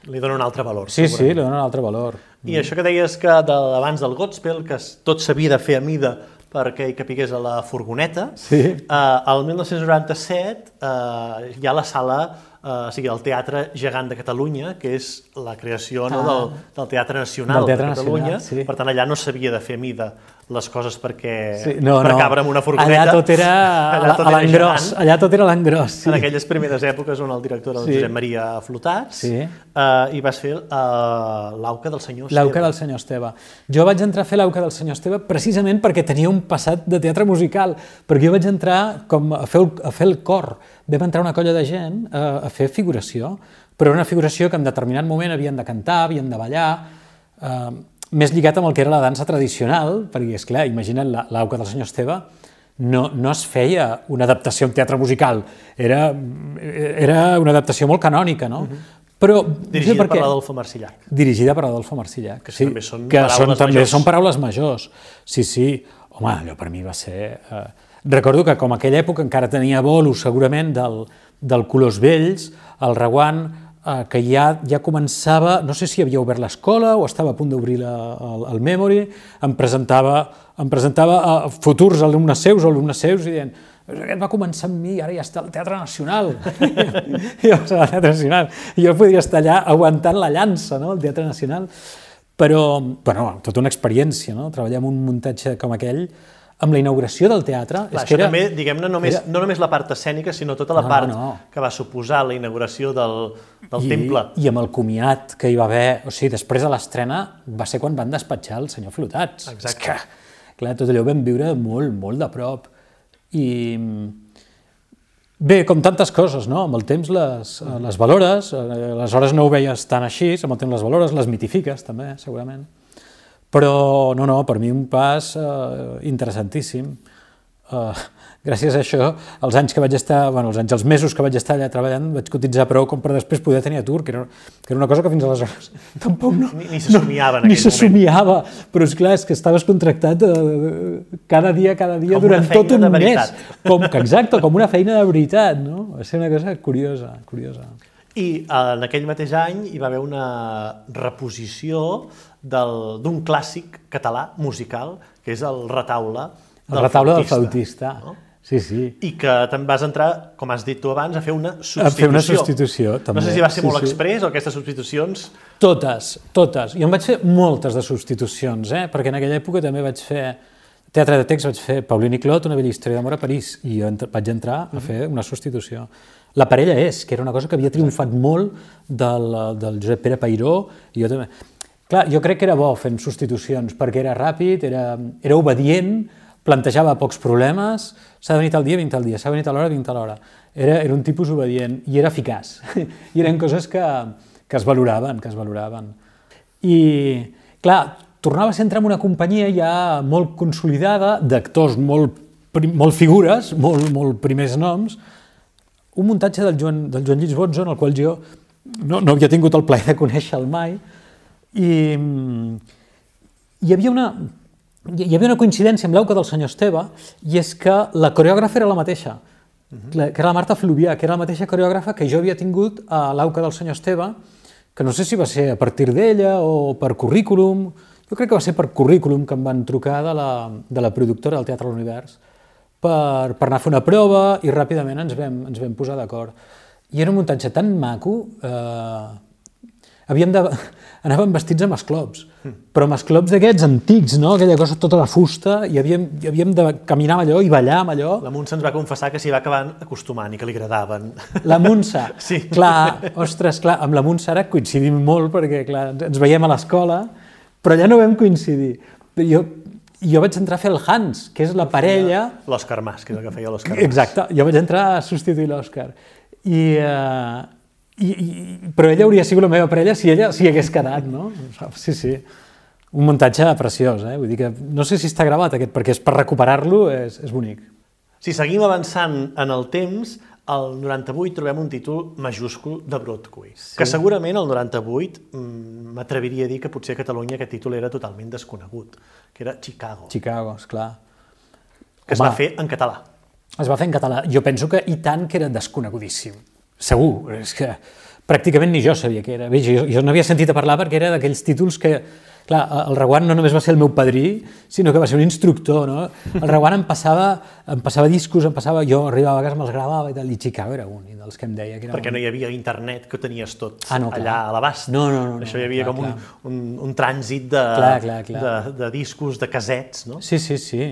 Li dona un altre valor. Sí, sí, li dona un altre valor. I mm. això que deies que de, abans del Godspell, que tot s'havia de fer a mida perquè hi capigués a la furgoneta, sí. eh, el 1997 eh, hi ha la sala eh, o sigui, el Teatre Gegant de Catalunya, que és la creació ah. no, del, del Teatre Nacional del Teatre de Catalunya, Nacional, sí. per tant allà no s'havia de fer mida les coses perquè sí, no, per no. cabre amb una furgoneta. Allà tot era *laughs* allà tot a l'engròs, allà tot era l'engròs. Sí. En aquelles primeres èpoques on el director era el sí. Josep Maria Flotats sí. eh, i vas fer eh, l'auca del senyor Esteve. L'auca del senyor Esteve. Jo vaig entrar a fer l'auca del senyor Esteve precisament perquè tenia un passat de teatre musical, perquè jo vaig entrar com a fer el, a fer el cor. Vam entrar una colla de gent a, eh, a fer figuració, però una figuració que en determinat moment havien de cantar, havien de ballar, eh, més lligat amb el que era la dansa tradicional, perquè, és clar, imagina't l'auca del senyor Esteve, no, no es feia una adaptació en teatre musical, era, era una adaptació molt canònica, no? Uh mhm. -huh. Però, dirigida per l'Adolfo Marcillac. Dirigida per l'Adolfo Marcillac, que sí, també són que paraules són, també majors. són paraules majors. Sí, sí, home, allò per mi va ser... Eh... Recordo que com aquella època encara tenia bolos segurament del, del Colors Vells, el Reguant eh, que ja, ja començava, no sé si havia obert l'escola o estava a punt d'obrir el, el Memory, em presentava, em presentava a futurs alumnes seus o alumnes seus i dient aquest va començar amb mi, ara ja està al Teatre Nacional. I *laughs* jo al Teatre Nacional. I jo podria estar allà aguantant la llança, no?, al Teatre Nacional. Però, bueno, tota una experiència, no?, treballar en un muntatge com aquell, amb la inauguració del teatre... Clar, és que era, també, diguem-ne, només, era... no només la part escènica, sinó tota la no, part no. que va suposar la inauguració del, del I, temple. I amb el comiat que hi va haver, o sigui, després de l'estrena, va ser quan van despatxar el senyor Flotats. Exacte. És que, clar, tot allò ho vam viure molt, molt de prop. I bé, com tantes coses, no? Amb el temps les, les valores, aleshores no ho veies tan així, amb el temps les valores, les mitifiques també, segurament. Però, no, no, per mi un pas eh, interessantíssim. Eh, gràcies a això, els anys que vaig estar, bueno, els anys, els mesos que vaig estar allà treballant, vaig cotitzar prou com per després poder tenir atur, que era, que era una cosa que fins aleshores *laughs* tampoc no... Ni, ni se somiava no, en aquell Ni se somiava, però és clar, és que estaves contractat eh, cada dia, cada dia, com durant tot un mes. Com, que, exacte, com una feina de veritat, no? Va ser una cosa curiosa, curiosa. I en aquell mateix any hi va haver una reposició d'un clàssic català musical, que és el retaule del el retaule flautista, del flautista. No? Sí, sí. I que te'n vas entrar, com has dit tu abans, a fer una substitució. A fer una substitució, també. No sé si va ser sí, molt sí. express o aquestes substitucions... Totes, totes. Jo en vaig fer moltes de substitucions, eh? perquè en aquella època també vaig fer teatre de text, vaig fer Paulini Clot, una vella història d'amor a París, i jo vaig entrar a fer una substitució. La parella és, que era una cosa que havia triomfat molt del, del Josep Pere Pairó, i jo també. Clar, jo crec que era bo fent substitucions, perquè era ràpid, era, era obedient, plantejava pocs problemes, s'ha de venir tal dia, vinc tal dia, s'ha de venir tal hora, vinc tal hora. Era, era un tipus obedient i era eficaç. *laughs* I eren coses que, que es valoraven, que es valoraven. I, clar, tornava a entrar en una companyia ja molt consolidada, d'actors molt, molt figures, molt, molt primers noms, un muntatge del Joan, del Joan Lluís Bonzo, en el qual jo no, no havia tingut el plaer de conèixer-lo mai, i hi havia una, hi havia una coincidència amb l'auca del senyor Esteve, i és que la coreògrafa era la mateixa, uh -huh. que era la Marta Fluvià, que era la mateixa coreògrafa que jo havia tingut a l'auca del senyor Esteve, que no sé si va ser a partir d'ella o per currículum, jo crec que va ser per currículum que em van trucar de la, de la productora del Teatre de l'Univers per, per anar a fer una prova i ràpidament ens vam, ens vam posar d'acord. I era un muntatge tan maco, eh, havíem de, anàvem vestits amb esclops, però amb esclops d'aquests antics, no? aquella cosa tota de fusta, i havíem, i havíem de caminar amb allò i ballar amb allò. La Montse ens va confessar que s'hi va acabant acostumant i que li agradaven. La Montse? *laughs* Sí. Clar, ostres, clar, amb la Montse ara coincidim molt perquè clar, ens veiem a l'escola, però ja no vam coincidir. Jo, jo vaig entrar a fer el Hans, que és la parella... L'Òscar Mas, que és el que feia l'Òscar Mas. Exacte, jo vaig entrar a substituir l'Òscar. I, eh, i, i, però ella hauria sigut la meva parella si ella s'hi hagués quedat, no? Sí, sí. Un muntatge preciós, eh? Vull dir que no sé si està gravat aquest, perquè és per recuperar-lo és, és bonic. Si seguim avançant en el temps, al 98 trobem un títol majúscul de Broadway, sí. que segurament el 98 mm, m'atreviria a dir que potser a Catalunya aquest títol era totalment desconegut, que era Chicago. Chicago, és clar. Que es va fer en català. Es va fer en català. Jo penso que i tant que era desconegudíssim. Segur, és que pràcticament ni jo sabia què era. Bé, jo, jo n'havia sentit a parlar perquè era d'aquells títols que Clar, el Reguant no només va ser el meu padrí, sinó que va ser un instructor, no? El Reguant em passava, em passava discos, em passava, jo arribava a casa, me'ls gravava i tal, i Chicago era un dels que em deia que era Perquè un... no hi havia internet que tenies tot ah, no, allà a l'abast. No, no, no. Això hi havia clar, com clar. un, un, un trànsit de, Clar, clar, clar. de, de discos, de casets, no? Sí, sí, sí.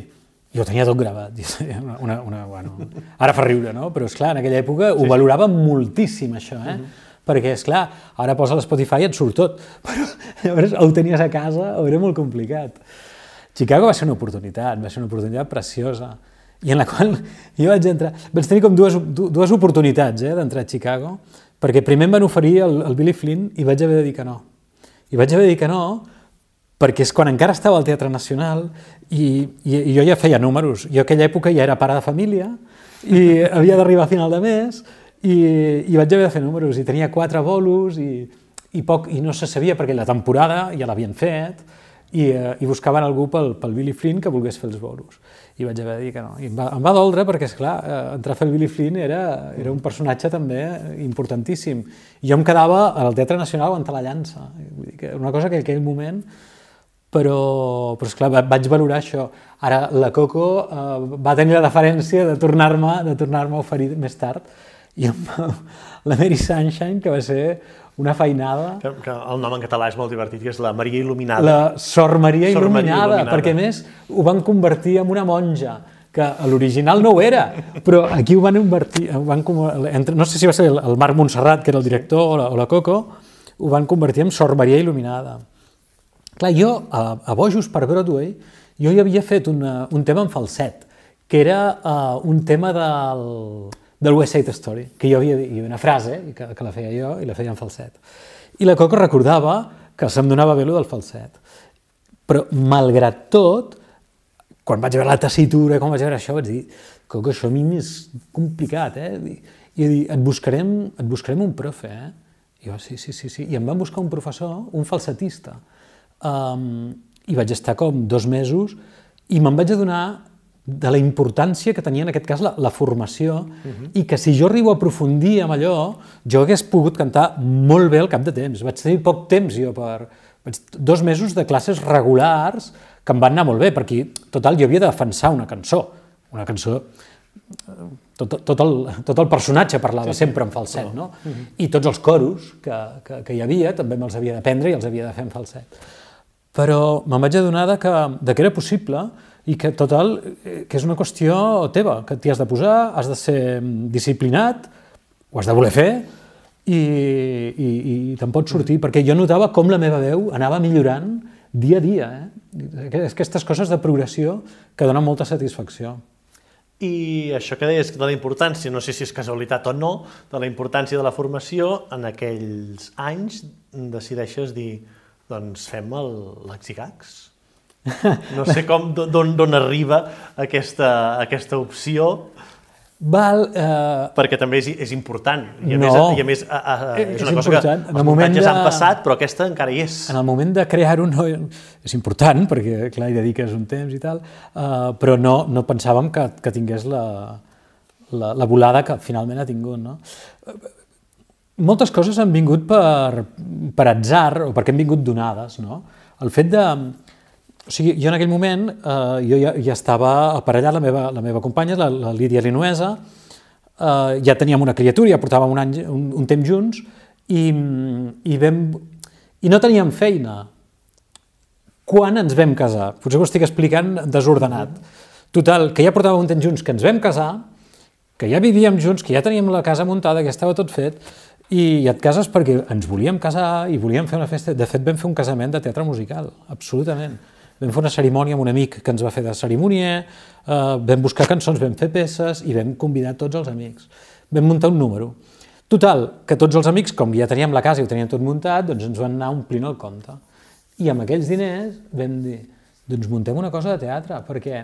Jo tenia tot gravat. Una, una, una, bueno, ara fa riure, no? Però, és clar en aquella època ho valorava moltíssim, això, eh? Perquè, és clar ara posa l'Spotify i et surt tot, però llavors ho tenies a casa, o era molt complicat. Chicago va ser una oportunitat, va ser una oportunitat preciosa, i en la qual jo vaig entrar... Vaig tenir com dues, du- dues oportunitats eh, d'entrar a Chicago, perquè primer em van oferir el, el Billy Flynn i vaig haver de dir que no. I vaig haver de dir que no perquè és quan encara estava al Teatre Nacional i, i, i jo ja feia números. Jo aquella època ja era pare de família i *laughs* havia d'arribar a final de mes i, i vaig haver de fer números i tenia quatre bolos i, i, poc, i no se sabia perquè la temporada ja l'havien fet i, eh, i buscaven algú pel, pel Billy Flynn que volgués fer els bolos. I vaig haver de dir que no. I em va, em va doldre perquè, és clar, eh, entrar a fer el Billy Flynn era, era un personatge també importantíssim. I jo em quedava al Teatre Nacional aguantar la llança. Vull dir que una cosa que en aquell moment però, però esclar, va- vaig valorar això. Ara, la Coco eh, va tenir la deferència de tornar-me de tornar a oferir més tard i amb la Mary Sunshine, que va ser una feinada, Que, que el nom en català és molt divertit, que és la Maria Il·luminada. la Sor Maria Sor Maria Il·luminada, Il·luminada. perquè més ho van convertir en una monja, que a l'original no ho era, però aquí ho van convertir, ho van, entre, no sé si va ser el, el Marc Montserrat, que era el director, o la, o la Coco, ho van convertir en Sor Maria Il·luminada. Clar, jo, a, a Bojos per Broadway, jo hi havia fet una, un tema en falset, que era uh, un tema del, del West Side Story, que jo havia dit, i una frase, i que, que la feia jo, i la feia en falset. I la Coco recordava que se'm donava bé del falset. Però, malgrat tot, quan vaig veure la tessitura, quan vaig veure això, vaig dir, Coco, això a mi m'és complicat, eh? I he dit, et buscarem, et buscarem un profe, eh? I jo, sí, sí, sí, sí. I em van buscar un professor, un falsetista. Um, I vaig estar com dos mesos i me'n vaig adonar de la importància que tenia en aquest cas la, la formació i que si jo arribo a aprofundir amb allò, jo hagués pogut cantar molt bé al cap de temps. Vaig tenir poc temps jo per... Vaig, dos mesos de classes regulars que em van anar molt bé, perquè total jo havia de defensar una cançó, una cançó tot, tot, el, tot el personatge parlava sí, sempre en falset, no? I tots els coros que, que, que hi havia també me'ls havia d'aprendre i els havia de fer en falset. Però me'n vaig adonar de que, de que era possible i que total, que és una qüestió teva, que t'hi has de posar, has de ser disciplinat, ho has de voler fer i, i, i te'n pots sortir, perquè jo notava com la meva veu anava millorant dia a dia. Eh? Aquestes coses de progressió que donen molta satisfacció. I això que deies de la importància, no sé si és casualitat o no, de la importància de la formació, en aquells anys decideixes dir, doncs fem el l'Axigax. No sé com, d'on d'on arriba aquesta, aquesta opció, Val, eh, perquè també és, és important. I a No. més, i a més a, a, És és una cosa que important. En el els muntatges de- han passat, però aquesta encara hi és. en el moment de crear-ho no, és important, perquè clar, hi dediques un temps i tal, eh, però no, no pensàvem que, que tingués la, la, la volada que finalment ha tingut. No? Moltes coses han vingut per, per atzar o perquè han vingut donades. No? El fet de... O sigui, jo en aquell moment, eh, jo ja, ja estava aparellat, la meva, la meva companya, la, la Lídia Linuesa, eh, ja teníem una criatura, ja portàvem un, any, un, un temps junts, i, i, vam, i no teníem feina. Quan ens vam casar? Potser ho estic explicant desordenat. Total, que ja portàvem un temps junts, que ens vam casar, que ja vivíem junts, que ja teníem la casa muntada, que ja estava tot fet, i et cases perquè ens volíem casar i volíem fer una festa. De fet, vam fer un casament de teatre musical, absolutament. Vam fer una cerimònia amb un amic que ens va fer de cerimonier, eh, vam buscar cançons, vam fer peces i vam convidar tots els amics. Vam muntar un número. Total, que tots els amics, com ja teníem la casa i ho teníem tot muntat, doncs ens van anar omplint el compte. I amb aquells diners vam dir, doncs muntem una cosa de teatre, perquè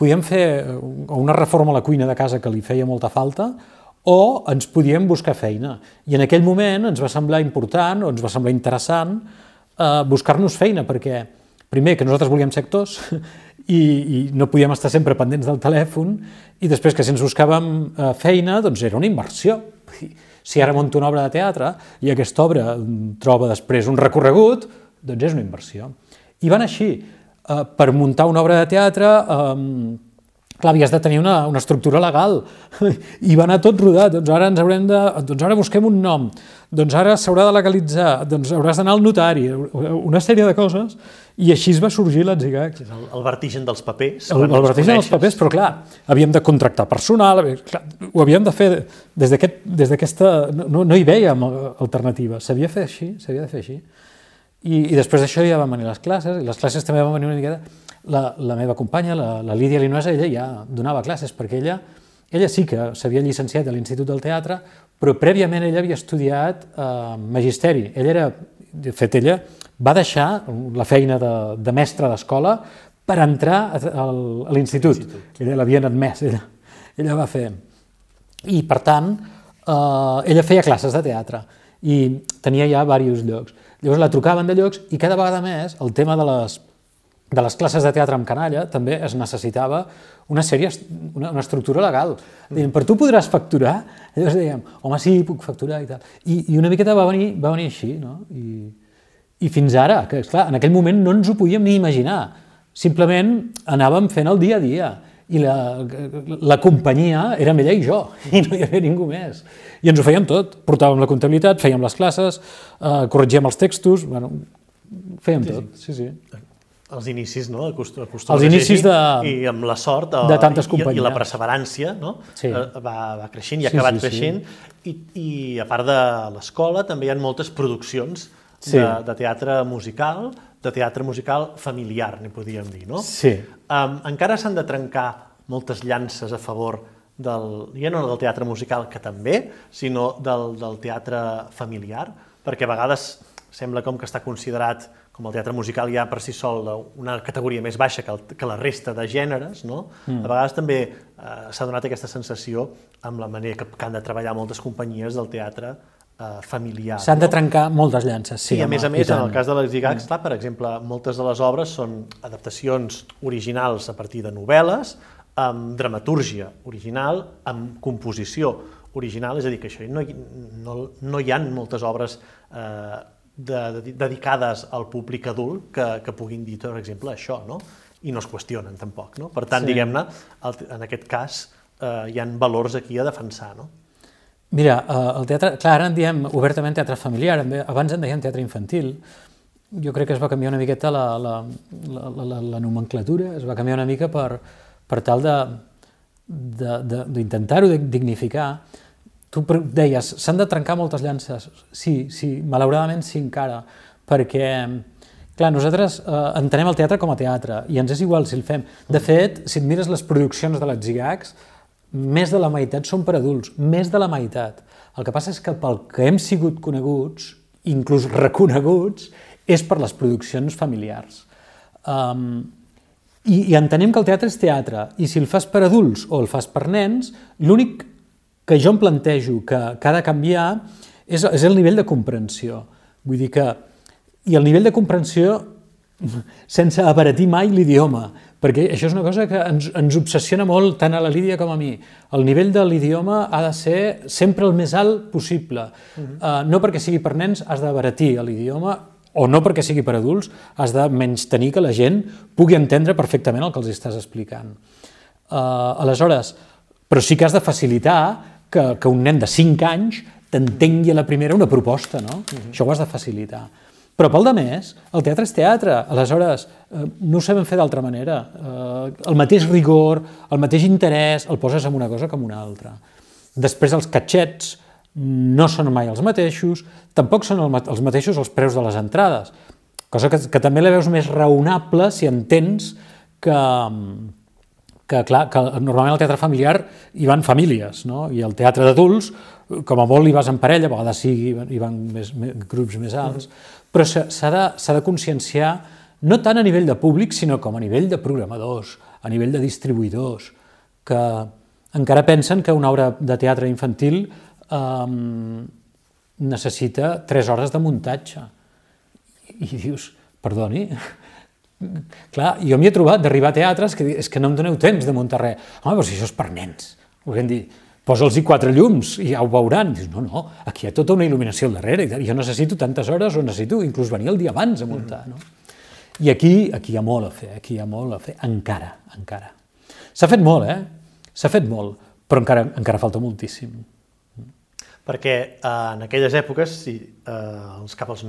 podíem fer o una reforma a la cuina de casa que li feia molta falta, o ens podíem buscar feina. I en aquell moment ens va semblar important o ens va semblar interessant eh, buscar-nos feina, perquè primer que nosaltres volíem ser actors *laughs* i, i no podíem estar sempre pendents del telèfon i després que si ens buscàvem eh, feina doncs era una inversió. Si ara monto una obra de teatre i aquesta obra troba després un recorregut, doncs és una inversió. I van així, eh, per muntar una obra de teatre eh, clar, havies de tenir una, una estructura legal *laughs* i va anar tot rodat, doncs ara ens haurem de, doncs ara busquem un nom, doncs ara s'haurà de legalitzar, doncs hauràs d'anar al notari, una sèrie de coses, i així es va sorgir l'Atzigac. El, el vertigen dels papers. El, el vertigen dels papers, però clar, havíem de contractar personal, clar, ho havíem de fer des d'aquesta... Aquest, no, no hi vèiem alternativa, s'havia de fer així, s'havia de fer així. I, i després d'això ja van venir les classes, i les classes també van venir una miqueta la, la meva companya, la, la Lídia Linoesa, ella ja donava classes, perquè ella, ella sí que s'havia llicenciat a l'Institut del Teatre, però prèviament ella havia estudiat eh, magisteri. Ella era, de fet, ella va deixar la feina de, de mestre d'escola per entrar a, a l'institut. Ella l'havien admès, ella, ella va fer. I, per tant, eh, ella feia classes de teatre i tenia ja diversos llocs. Llavors la trucaven de llocs i cada vegada més el tema de les de les classes de teatre amb canalla també es necessitava una sèrie, una, una estructura legal. Deien, per tu podràs facturar? *laughs* Llavors dèiem, home, sí, puc facturar i tal. I, i una miqueta va venir, va venir així, no? I, I fins ara, que esclar, en aquell moment no ens ho podíem ni imaginar. Simplement anàvem fent el dia a dia i la, la companyia érem ella i jo, *laughs* i no hi havia ningú més. I ens ho fèiem tot. Portàvem la comptabilitat, fèiem les classes, eh, corregíem els textos, bueno, fèiem sí, tot. Sí, sí els inicis, no? Acostum, els inicis de... I amb la sort de, de tantes companyies. I, i la perseverància, no? Sí. Eh, va, va creixent i ha sí, acabat sí, creixent. Sí. I, I a part de l'escola també hi ha moltes produccions sí. de, de teatre musical, de teatre musical familiar, n'hi podríem dir, no? Sí. Um, encara s'han de trencar moltes llances a favor del, ja no del teatre musical, que també, sinó del, del teatre familiar, perquè a vegades sembla com que està considerat com el teatre musical ja per si sol una categoria més baixa que, el, que la resta de gèneres, no? Mm. a vegades també eh, s'ha donat aquesta sensació amb la manera que, que han de treballar moltes companyies del teatre eh, familiar. S'han no? de trencar moltes llances, sí. I a home, més a més, en el cas de les IGACs, mm. clar, per exemple, moltes de les obres són adaptacions originals a partir de novel·les, amb dramatúrgia original, amb composició original, és a dir, que això no, no, no hi ha moltes obres eh, de, de, dedicades al públic adult que, que puguin dir, per exemple, això, no? i no es qüestionen tampoc. No? Per tant, sí. diguem-ne, en aquest cas eh, hi han valors aquí a defensar. No? Mira, eh, el teatre, clar, ara en diem obertament teatre familiar, abans en dèiem teatre infantil, jo crec que es va canviar una miqueta la, la, la, la, la nomenclatura, es va canviar una mica per, per tal d'intentar-ho dignificar, Tu deies, s'han de trencar moltes llances. Sí, sí, malauradament sí encara, perquè, clar, nosaltres eh, entenem el teatre com a teatre i ens és igual si el fem. De fet, si et mires les produccions de les GIGACs, més de la meitat són per adults, més de la meitat. El que passa és que pel que hem sigut coneguts, inclús reconeguts, és per les produccions familiars. Um, i, I entenem que el teatre és teatre, i si el fas per adults o el fas per nens, l'únic que jo em plantejo que, que ha de canviar és, és el nivell de comprensió. Vull dir que... I el nivell de comprensió *laughs* sense abaratir mai l'idioma, perquè això és una cosa que ens, ens obsessiona molt tant a la Lídia com a mi. El nivell de l'idioma ha de ser sempre el més alt possible. Uh -huh. uh, no perquè sigui per nens has d'abaratir l'idioma, o no perquè sigui per adults, has de menys tenir que la gent pugui entendre perfectament el que els estàs explicant. Uh, aleshores, però sí que has de facilitar que, que un nen de 5 anys t'entengui a la primera una proposta, no? Uh mhm. -huh. Això ho has de facilitar. Però pel de més, el teatre és teatre, aleshores eh, no ho sabem fer d'altra manera. Eh, el mateix rigor, el mateix interès, el poses en una cosa com una altra. Després els catxets no són mai els mateixos, tampoc són el, els mateixos els preus de les entrades, cosa que, que també la veus més raonable si entens que, que, clar, que normalment al teatre familiar hi van famílies, no? i el teatre d'adults, com a molt hi vas en parella, a vegades sí, hi van més, més, grups més alts, mm. però s'ha de, de conscienciar no tant a nivell de públic, sinó com a nivell de programadors, a nivell de distribuïdors, que, encara pensen que una obra de teatre infantil eh, necessita 3 hores de muntatge. I dius, perdoni, clar, jo m'hi he trobat d'arribar a teatres que és que no em doneu temps de muntar res. Home, però si això és per nens. Volem dir, posa'ls-hi quatre llums i ja ho veuran. Dius, no, no, aquí hi ha tota una il·luminació al darrere. Jo necessito tantes hores o necessito inclús venir el dia abans a muntar. No? I aquí, aquí hi ha molt a fer, aquí hi ha molt a fer, encara, encara. S'ha fet molt, eh? S'ha fet molt, però encara, encara falta moltíssim. Perquè eh, en aquelles èpoques, si, eh, cap als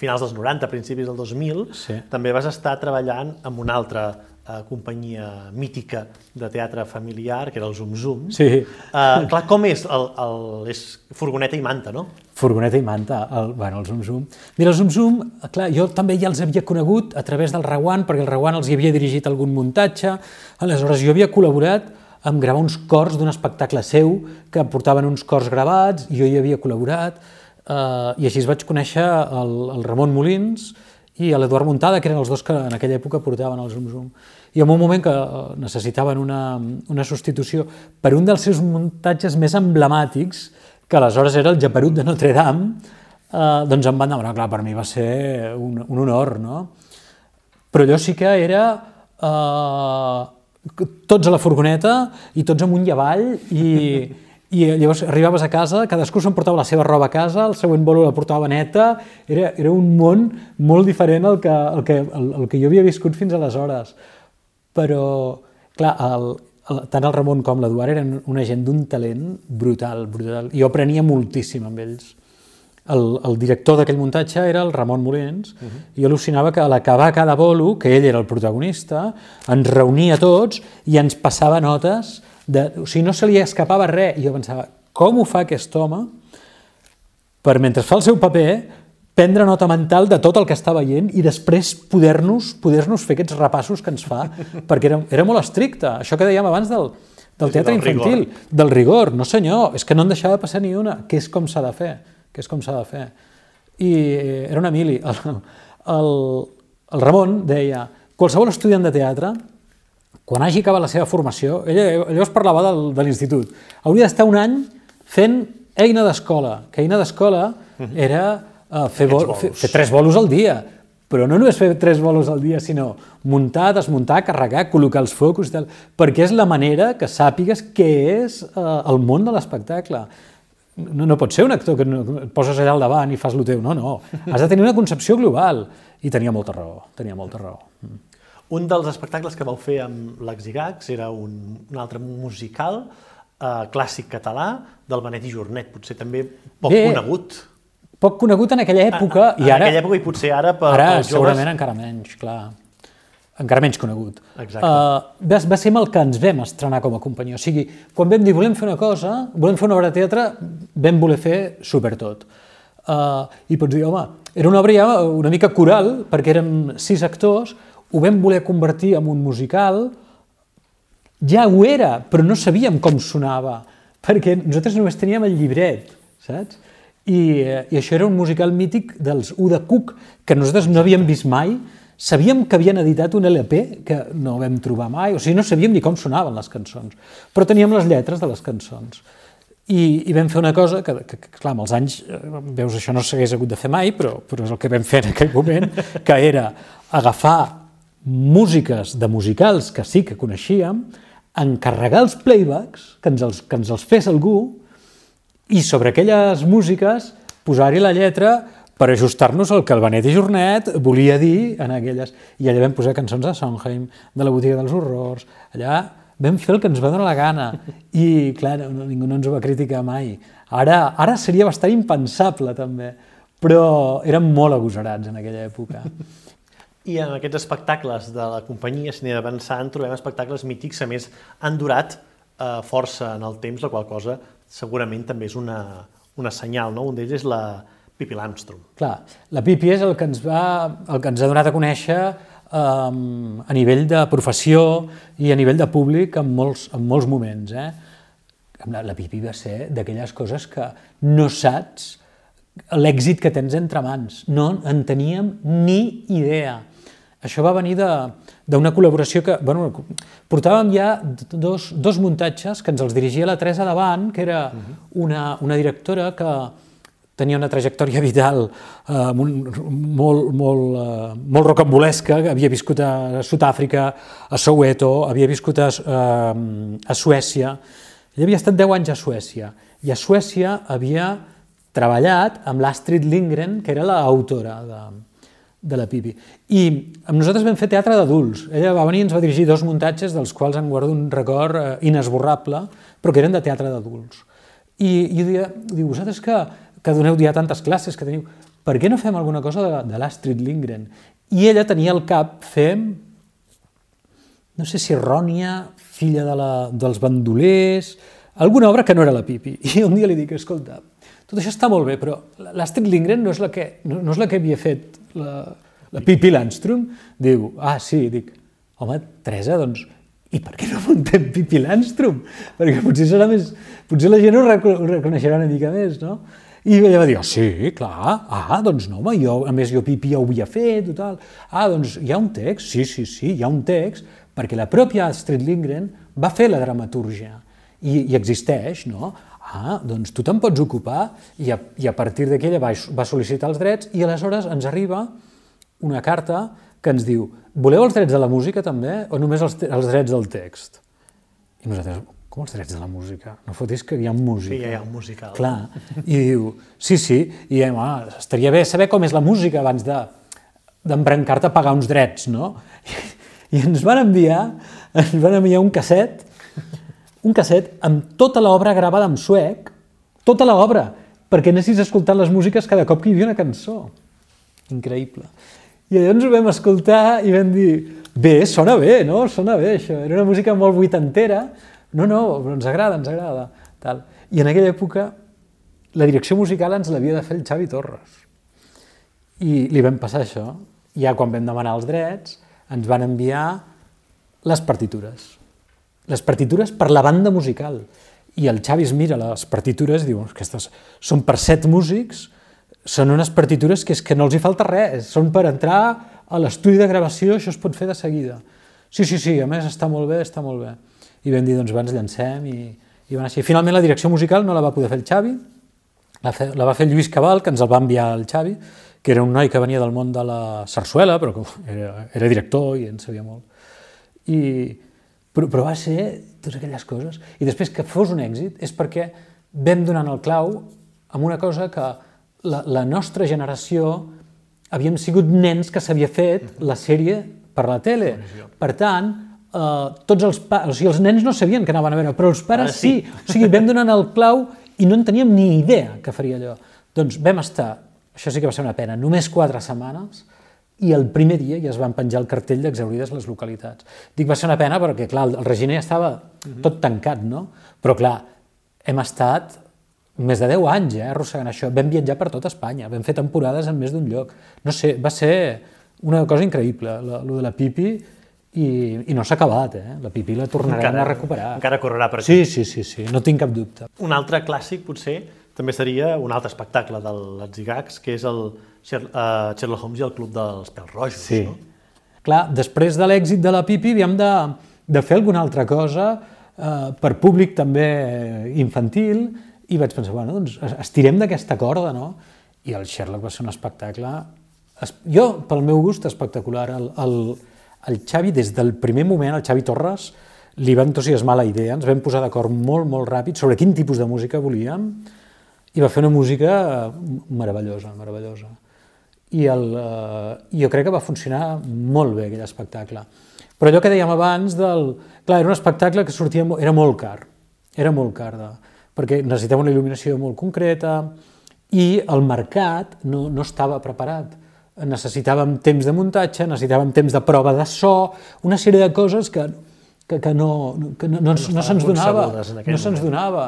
finals dels 90, principis del 2000, sí. també vas estar treballant amb una altra eh, companyia mítica de teatre familiar, que era el Zoom Zoom. Sí. Eh, clar, com és? El, el, és furgoneta i manta, no? Furgoneta i manta, el, bueno, el Zoom Zoom. Mira, el Zoom Zoom, clar, jo també ja els havia conegut a través del Rawan, perquè el Rawan els hi havia dirigit algun muntatge, aleshores jo havia col·laborat amb gravar uns cors d'un espectacle seu, que portaven uns cors gravats, i jo hi havia col·laborat, eh, i així es vaig conèixer el, el Ramon Molins i l'Eduard Muntada, que eren els dos que en aquella època portaven el Zoom Zoom. I en un moment que eh, necessitaven una, una substitució per un dels seus muntatges més emblemàtics, que aleshores era el Japerut de Notre Dame, eh, doncs em van demanar, clar, per mi va ser un, un honor, no? Però allò sí que era eh, tots a la furgoneta i tots amunt i avall i, i llavors arribaves a casa, cadascú s'emportava la seva roba a casa, el següent bolo la portava neta, era, era un món molt diferent al que, al que, al, al que jo havia viscut fins aleshores. Però, clar, el, el, tant el Ramon com l'Eduard eren una gent d'un talent brutal, brutal. Jo aprenia moltíssim amb ells el, el director d'aquell muntatge era el Ramon Molins, uh -huh. i al·lucinava que a l'acabar cada bolo, que ell era el protagonista, ens reunia tots i ens passava notes, de, o sigui, no se li escapava res, i jo pensava, com ho fa aquest home per, mentre fa el seu paper, prendre nota mental de tot el que està veient i després poder-nos poder, -nos, fer aquests repassos que ens fa, *laughs* perquè era, era molt estricte. Això que dèiem abans del, del teatre del infantil, rigor. del rigor. No senyor, és que no en deixava passar ni una, que és com s'ha de fer que és com s'ha de fer. I era una mili. El, el, el Ramon deia, qualsevol estudiant de teatre, quan hagi acabat la seva formació, ell llavors parlava del, de l'institut, hauria d'estar un any fent eina d'escola, que eina d'escola mhm. era uh, fer, bol, fer, fer tres bolos al dia, però no només fer tres bolos al dia, sinó muntar, desmuntar, carregar, col·locar els focus i tal, perquè és la manera que sàpigues què és uh, el món de l'espectacle no, no pot ser un actor que no, et poses allà al davant i fas el teu, no, no. Has de tenir una concepció global. I tenia molta raó, tenia molta raó. Mm. Un dels espectacles que vau fer amb l'Axigax era un, un altre musical eh, clàssic català del Benet i Jornet, potser també poc Bé, conegut. Poc conegut en aquella època. A, a, i ara, en aquella època i potser ara per, ara, pels joves... segurament encara menys, clar encara menys conegut. Exacte. Uh, va, va ser amb el que ens vam estrenar com a companyia. O sigui, quan vam dir volem fer una cosa, volem fer una obra de teatre, vam voler fer supertot. Uh, I pots dir, home, era una obra ja una mica coral, perquè érem sis actors, ho vam voler convertir en un musical, ja ho era, però no sabíem com sonava, perquè nosaltres només teníem el llibret, saps? I, i això era un musical mític dels U de Cook, que nosaltres no havíem vist mai, Sabíem que havien editat un LP que no vam trobar mai, o sigui, no sabíem ni com sonaven les cançons, però teníem les lletres de les cançons. I, i vam fer una cosa que, que, que, clar, amb els anys, eh, veus, això no s'hagués hagut de fer mai, però, però és el que vam fer en aquell moment, que era agafar músiques de musicals que sí que coneixíem, encarregar els playbacks, que ens els, que ens els fes algú, i sobre aquelles músiques posar-hi la lletra per ajustar-nos al que el Benet i Jornet volia dir en aquelles... I allà vam posar cançons de Sondheim, de la botiga dels horrors, allà vam fer el que ens va donar la gana i, clar, no, ningú no ens ho va criticar mai. Ara, ara seria bastant impensable, també, però érem molt agosarats en aquella època. I en aquests espectacles de la companyia, si anem avançant, trobem espectacles mítics que, més, han durat eh, força en el temps, la qual cosa segurament també és una, una senyal. No? Un d'ells és la, Pipi Landstrom. Clar, la Pipi és el que ens, va, el que ens ha donat a conèixer um, a nivell de professió i a nivell de públic en molts, en molts moments. Eh? La, la Pipi va ser d'aquelles coses que no saps l'èxit que tens entre mans. No en teníem ni idea. Això va venir d'una col·laboració que... Bueno, portàvem ja dos, dos muntatges que ens els dirigia la Teresa Davant, que era una, una directora que tenia una trajectòria vital eh, molt, molt, eh, molt rocambolesca, havia viscut a Sud-àfrica, a Soweto, havia viscut a, eh, a Suècia, ell havia estat 10 anys a Suècia, i a Suècia havia treballat amb l'Astrid Lindgren, que era l'autora de, de la Pipi. I amb nosaltres vam fer teatre d'adults. Ella va venir i ens va dirigir dos muntatges, dels quals em guardo un record eh, inesborrable, però que eren de teatre d'adults. I, i diu, vosaltres que, que doneu ja tantes classes, que teniu... Per què no fem alguna cosa de, de l'Astrid Lindgren? I ella tenia al cap fer, no sé si Rònia, filla de la, dels bandolers, alguna obra que no era la Pipi. *laughs* I un dia li dic, escolta, tot això està molt bé, però l'Astrid Lindgren no és la que, no, no és la que havia fet la, la Pipi Landstrom. Diu, ah, sí, dic, home, Teresa, doncs, i per què no muntem Pipi Landstrom? *laughs* Perquè potser serà més... Potser la gent ho, reconeixerà una mica més, no? I ella va dir, oh, sí, clar, ah, doncs no, home, jo, a més jo Pipi ja ho havia fet, total. Ah, doncs hi ha un text, sí, sí, sí, hi ha un text, perquè la pròpia Astrid Lindgren va fer la dramatúrgia i, i existeix, no? Ah, doncs tu te'n pots ocupar i a, i a partir d'aquí ella va, va sol·licitar els drets i aleshores ens arriba una carta que ens diu voleu els drets de la música també o només els, els drets del text? I nosaltres, com els drets de la música? No fotis que hi ha música. Sí, hi ha un musical. Clar. I diu, sí, sí, i diem, ah, estaria bé saber com és la música abans de d'embrancar-te a pagar uns drets, no? I, I ens van enviar, ens van enviar un casset, un casset amb tota l'obra gravada en suec, tota l'obra, perquè anessis escoltant les músiques cada cop que hi havia una cançó. Increïble. I llavors ho vam escoltar i vam dir, bé, sona bé, no? Sona bé, això. Era una música molt vuitantera, no, no, però ens agrada, ens agrada. Tal. I en aquella època la direcció musical ens l'havia de fer el Xavi Torres. I li vam passar això. Ja quan vam demanar els drets, ens van enviar les partitures. Les partitures per la banda musical. I el Xavi es mira les partitures i diu, aquestes són per set músics, són unes partitures que és que no els hi falta res, són per entrar a l'estudi de gravació, això es pot fer de seguida. Sí, sí, sí, a més està molt bé, està molt bé i vam dir, doncs va, ens llancem i, i van així. Finalment la direcció musical no la va poder fer el Xavi, la, fe, la va fer Lluís Cabal, que ens el va enviar el Xavi, que era un noi que venia del món de la sarsuela, però que era, era director i en sabia molt. I, però, però va ser totes aquelles coses. I després que fos un èxit és perquè vam donant el clau amb una cosa que la, la nostra generació havíem sigut nens que s'havia fet la sèrie per la tele. Per tant, eh, tots els, pa o sigui, els nens no sabien que anaven a veure, però els pares ah, sí. sí. O sigui, vam donant el clau i no en teníem ni idea que faria allò. Doncs vam estar, això sí que va ser una pena, només quatre setmanes i el primer dia ja es van penjar el cartell d'exaurides les localitats. Dic, va ser una pena perquè, clar, el Reginer estava tot tancat, no? Però, clar, hem estat més de 10 anys eh, arrossegant això. Vam viatjar per tot Espanya, vam fer temporades en més d'un lloc. No sé, va ser una cosa increïble, lo, lo de la Pipi, i, i no s'ha acabat, eh? La Pipi la tornarem encara, a recuperar. Encara correrà per aquí. Sí, sí, sí, sí, no tinc cap dubte. Un altre clàssic, potser, també seria un altre espectacle del Zigacs, que és el uh, Sherlock Holmes i el Club dels Pèls Rojos, sí. no? Clar, després de l'èxit de la Pipi havíem de, de fer alguna altra cosa eh, per públic també infantil i vaig pensar, bueno, doncs estirem d'aquesta corda, no? I el Sherlock va ser un espectacle, jo, pel meu gust, espectacular. El, el, el Xavi, des del primer moment, el Xavi Torres, li va entusiasmar la idea, ens vam posar d'acord molt, molt ràpid sobre quin tipus de música volíem i va fer una música meravellosa, meravellosa. I el, eh, jo crec que va funcionar molt bé aquell espectacle. Però allò que dèiem abans, del, clar, era un espectacle que sortia, era molt car, era molt car, de, perquè necessitava una il·luminació molt concreta i el mercat no, no estava preparat necessitàvem temps de muntatge, necessitàvem temps de prova de so, una sèrie de coses que, que, que no, que no, no, no, no se'ns donava. No se'ns donava.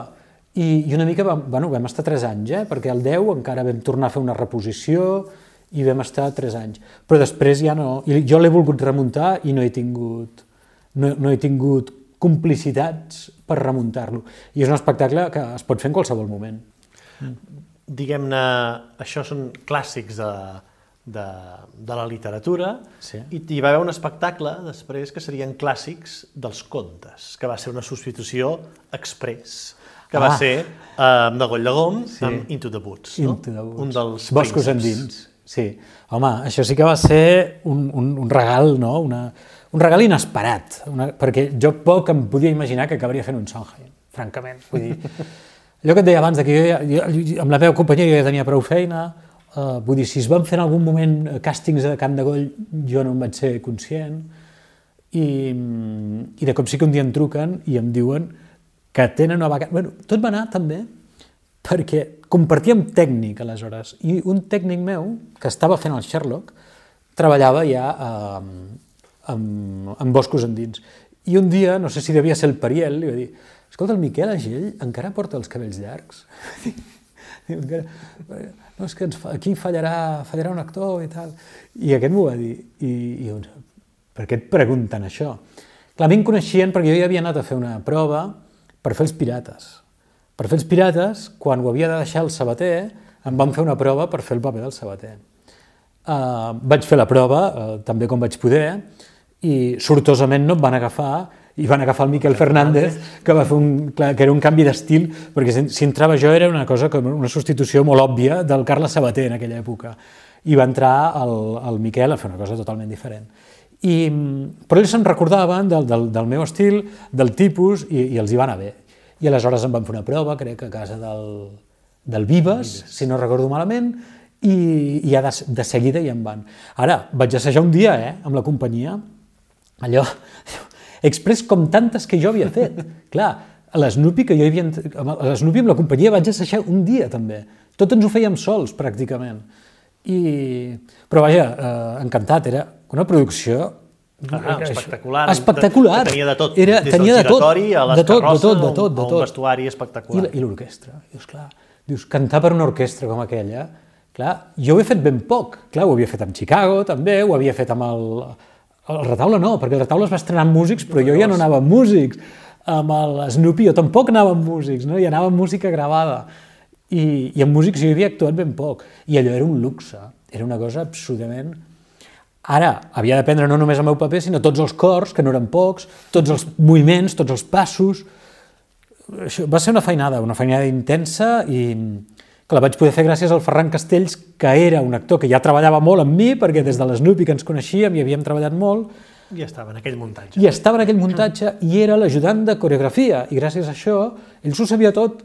I, I una mica vam, bueno, vam estar tres anys, eh? perquè el 10 encara vam tornar a fer una reposició i vam estar tres anys. Però després ja no... I jo l'he volgut remuntar i no he tingut, no, no he tingut complicitats per remuntar-lo. I és un espectacle que es pot fer en qualsevol moment. Diguem-ne, això són clàssics de, de, de la literatura Sí. i hi va haver un espectacle després que serien clàssics dels contes, que va ser una substitució express, que va Ah. ser eh, de Goll de Gom amb Into the Woods, no? Into the Woods. un dels Boscos prínceps. endins. Sí. Home, això sí que va ser un, un, un regal, no? Una, un regal inesperat, una, perquè jo poc em podia imaginar que acabaria fent un Sondheim, francament. Vull dir, *laughs* allò que et deia abans, de que jo, ja, jo, amb la meva companyia jo ja tenia prou feina, uh, vull dir, si es van fer en algun moment eh, càstings de Camp de Goll, jo no en vaig ser conscient, i, i de cop sí que un dia em truquen i em diuen que tenen una vacant... Bueno, tot va anar també perquè compartíem tècnic aleshores. I un tècnic meu que estava fent el Sherlock treballava ja eh, amb, amb boscos endins. I un dia, no sé si devia ser el Pariel, li va dir escolta, el Miquel Agell encara porta els cabells llargs? *laughs* *laughs* No, és que ens aquí fallarà, fallarà un actor i tal. I aquest m'ho va dir. I, i jo, per què et pregunten això? Clar, a mi em coneixien perquè jo ja havia anat a fer una prova per fer els pirates. Per fer els pirates, quan ho havia de deixar el sabater, em van fer una prova per fer el paper del sabater. Uh, vaig fer la prova, uh, també com vaig poder, i sortosament no em van agafar i van agafar el Miquel Fernández, que va fer un, clar, que era un canvi d'estil, perquè si, entrava jo era una cosa com una substitució molt òbvia del Carles Sabater en aquella època. I va entrar el, el Miquel a fer una cosa totalment diferent. I, però ells se'n recordaven del, del, del meu estil, del tipus, i, i els hi va anar bé. I aleshores em van fer una prova, crec que a casa del, del Vives, si no recordo malament, i, i ja de, de seguida hi en van. Ara, vaig assajar un dia, eh, amb la companyia, allò, express com tantes que jo havia fet. *laughs* Clar, a l'Snoopy, que jo havia, a l'Snoopy amb la companyia vaig assajar un dia també. Tot ens ho fèiem sols, pràcticament. I... Però vaja, eh, encantat, era una producció Ah, espectacular. Espectacular. Tenia de tot, Era, des tenia del de tot, a les de tot, de carrosses, tot, de tot, de a un tot. vestuari I, espectacular. la- i l'orquestra. Dius, clar, dius, cantar per una orquestra com aquella, clar, jo ho he fet ben poc. Clar, ho havia fet amb Chicago, també, ho havia fet amb el... El retaule no, perquè el retaule es va estrenar amb músics, però jo ja no anava amb músics. Amb el Snoopy jo tampoc anava amb músics, no? i anava amb música gravada. I, I amb músics jo havia actuat ben poc. I allò era un luxe, era una cosa absolutament... Ara, havia d'aprendre no només el meu paper, sinó tots els cors, que no eren pocs, tots els moviments, tots els passos... Això va ser una feinada, una feinada intensa i que la vaig poder fer gràcies al Ferran Castells, que era un actor que ja treballava molt amb mi, perquè des de l'Snoopy que ens coneixíem i havíem treballat molt, I estava en aquell muntatge. i estava en aquell muntatge i era l'ajudant de coreografia i gràcies a això ell s'ho sabia tot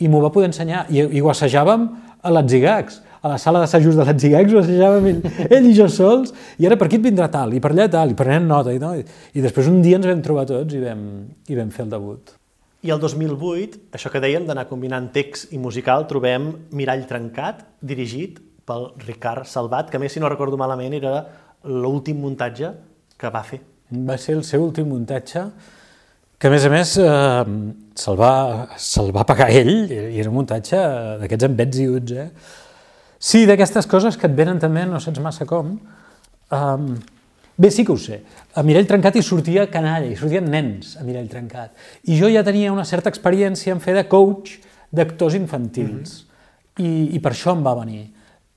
i m'ho va poder ensenyar i, i ho assajàvem a l'Atzigacs a la sala d'assajos de l'Atzigacs ho assajàvem ell, *laughs* ell i jo sols i ara per aquí et vindrà tal i per allà tal i prenent nota i, no? I, i després un dia ens vam trobar tots i vam, i vam fer el debut I el 2008, això que dèiem d'anar combinant text i musical, trobem Mirall trencat, dirigit pel Ricard Salvat, que més, si no recordo malament, era l'últim muntatge que va fer. va ser el seu últim muntatge que a més a més eh, se'l va, se va pagar ell i era un muntatge d'aquests embets i uts eh? sí, d'aquestes coses que et venen també no saps massa com um, bé, sí que ho sé. A Mirell Trencat hi sortia canalla hi sortien nens a Mirell Trencat. I jo ja tenia una certa experiència en fer de coach d'actors infantils. I, i per això em va venir.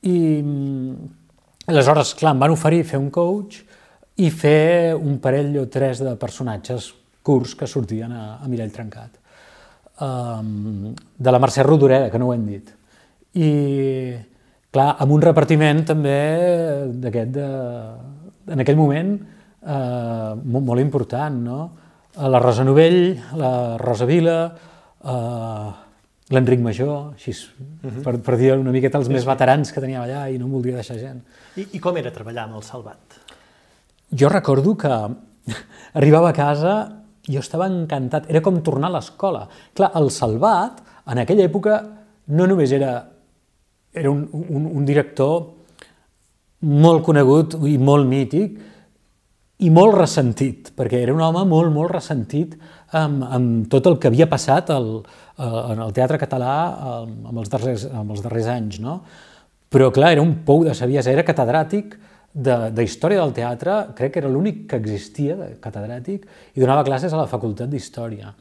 I mm, aleshores, clar, em van oferir fer un coach i fer un parell o tres de personatges curts que sortien a, a Mirall Trencat. Um, de la Mercè Rodoreda, que no ho hem dit. I, clar, amb un repartiment també d'aquest, de, en aquell moment, eh, molt, molt important, no? La Rosa Novell, la Rosa Vila, eh, l'Enric Major, així, per, per dir una miqueta els més veterans que teníem allà i no em voldria deixar gent. I, I com era treballar amb el Salvat? Jo recordo que *laughs* arribava a casa i jo estava encantat, era com tornar a l'escola. Clar, el Salvat, en aquella època, no només era, era un, un, un director molt conegut i molt mític i molt ressentit, perquè era un home molt, molt ressentit amb, amb tot el que havia passat al, eh, en el teatre català amb, els darrers, amb els darrers anys. No? Però, clar, era un pou de saviesa, era catedràtic de, de història del teatre, crec que era l'únic que existia de catedràtic, i donava classes a la facultat d'història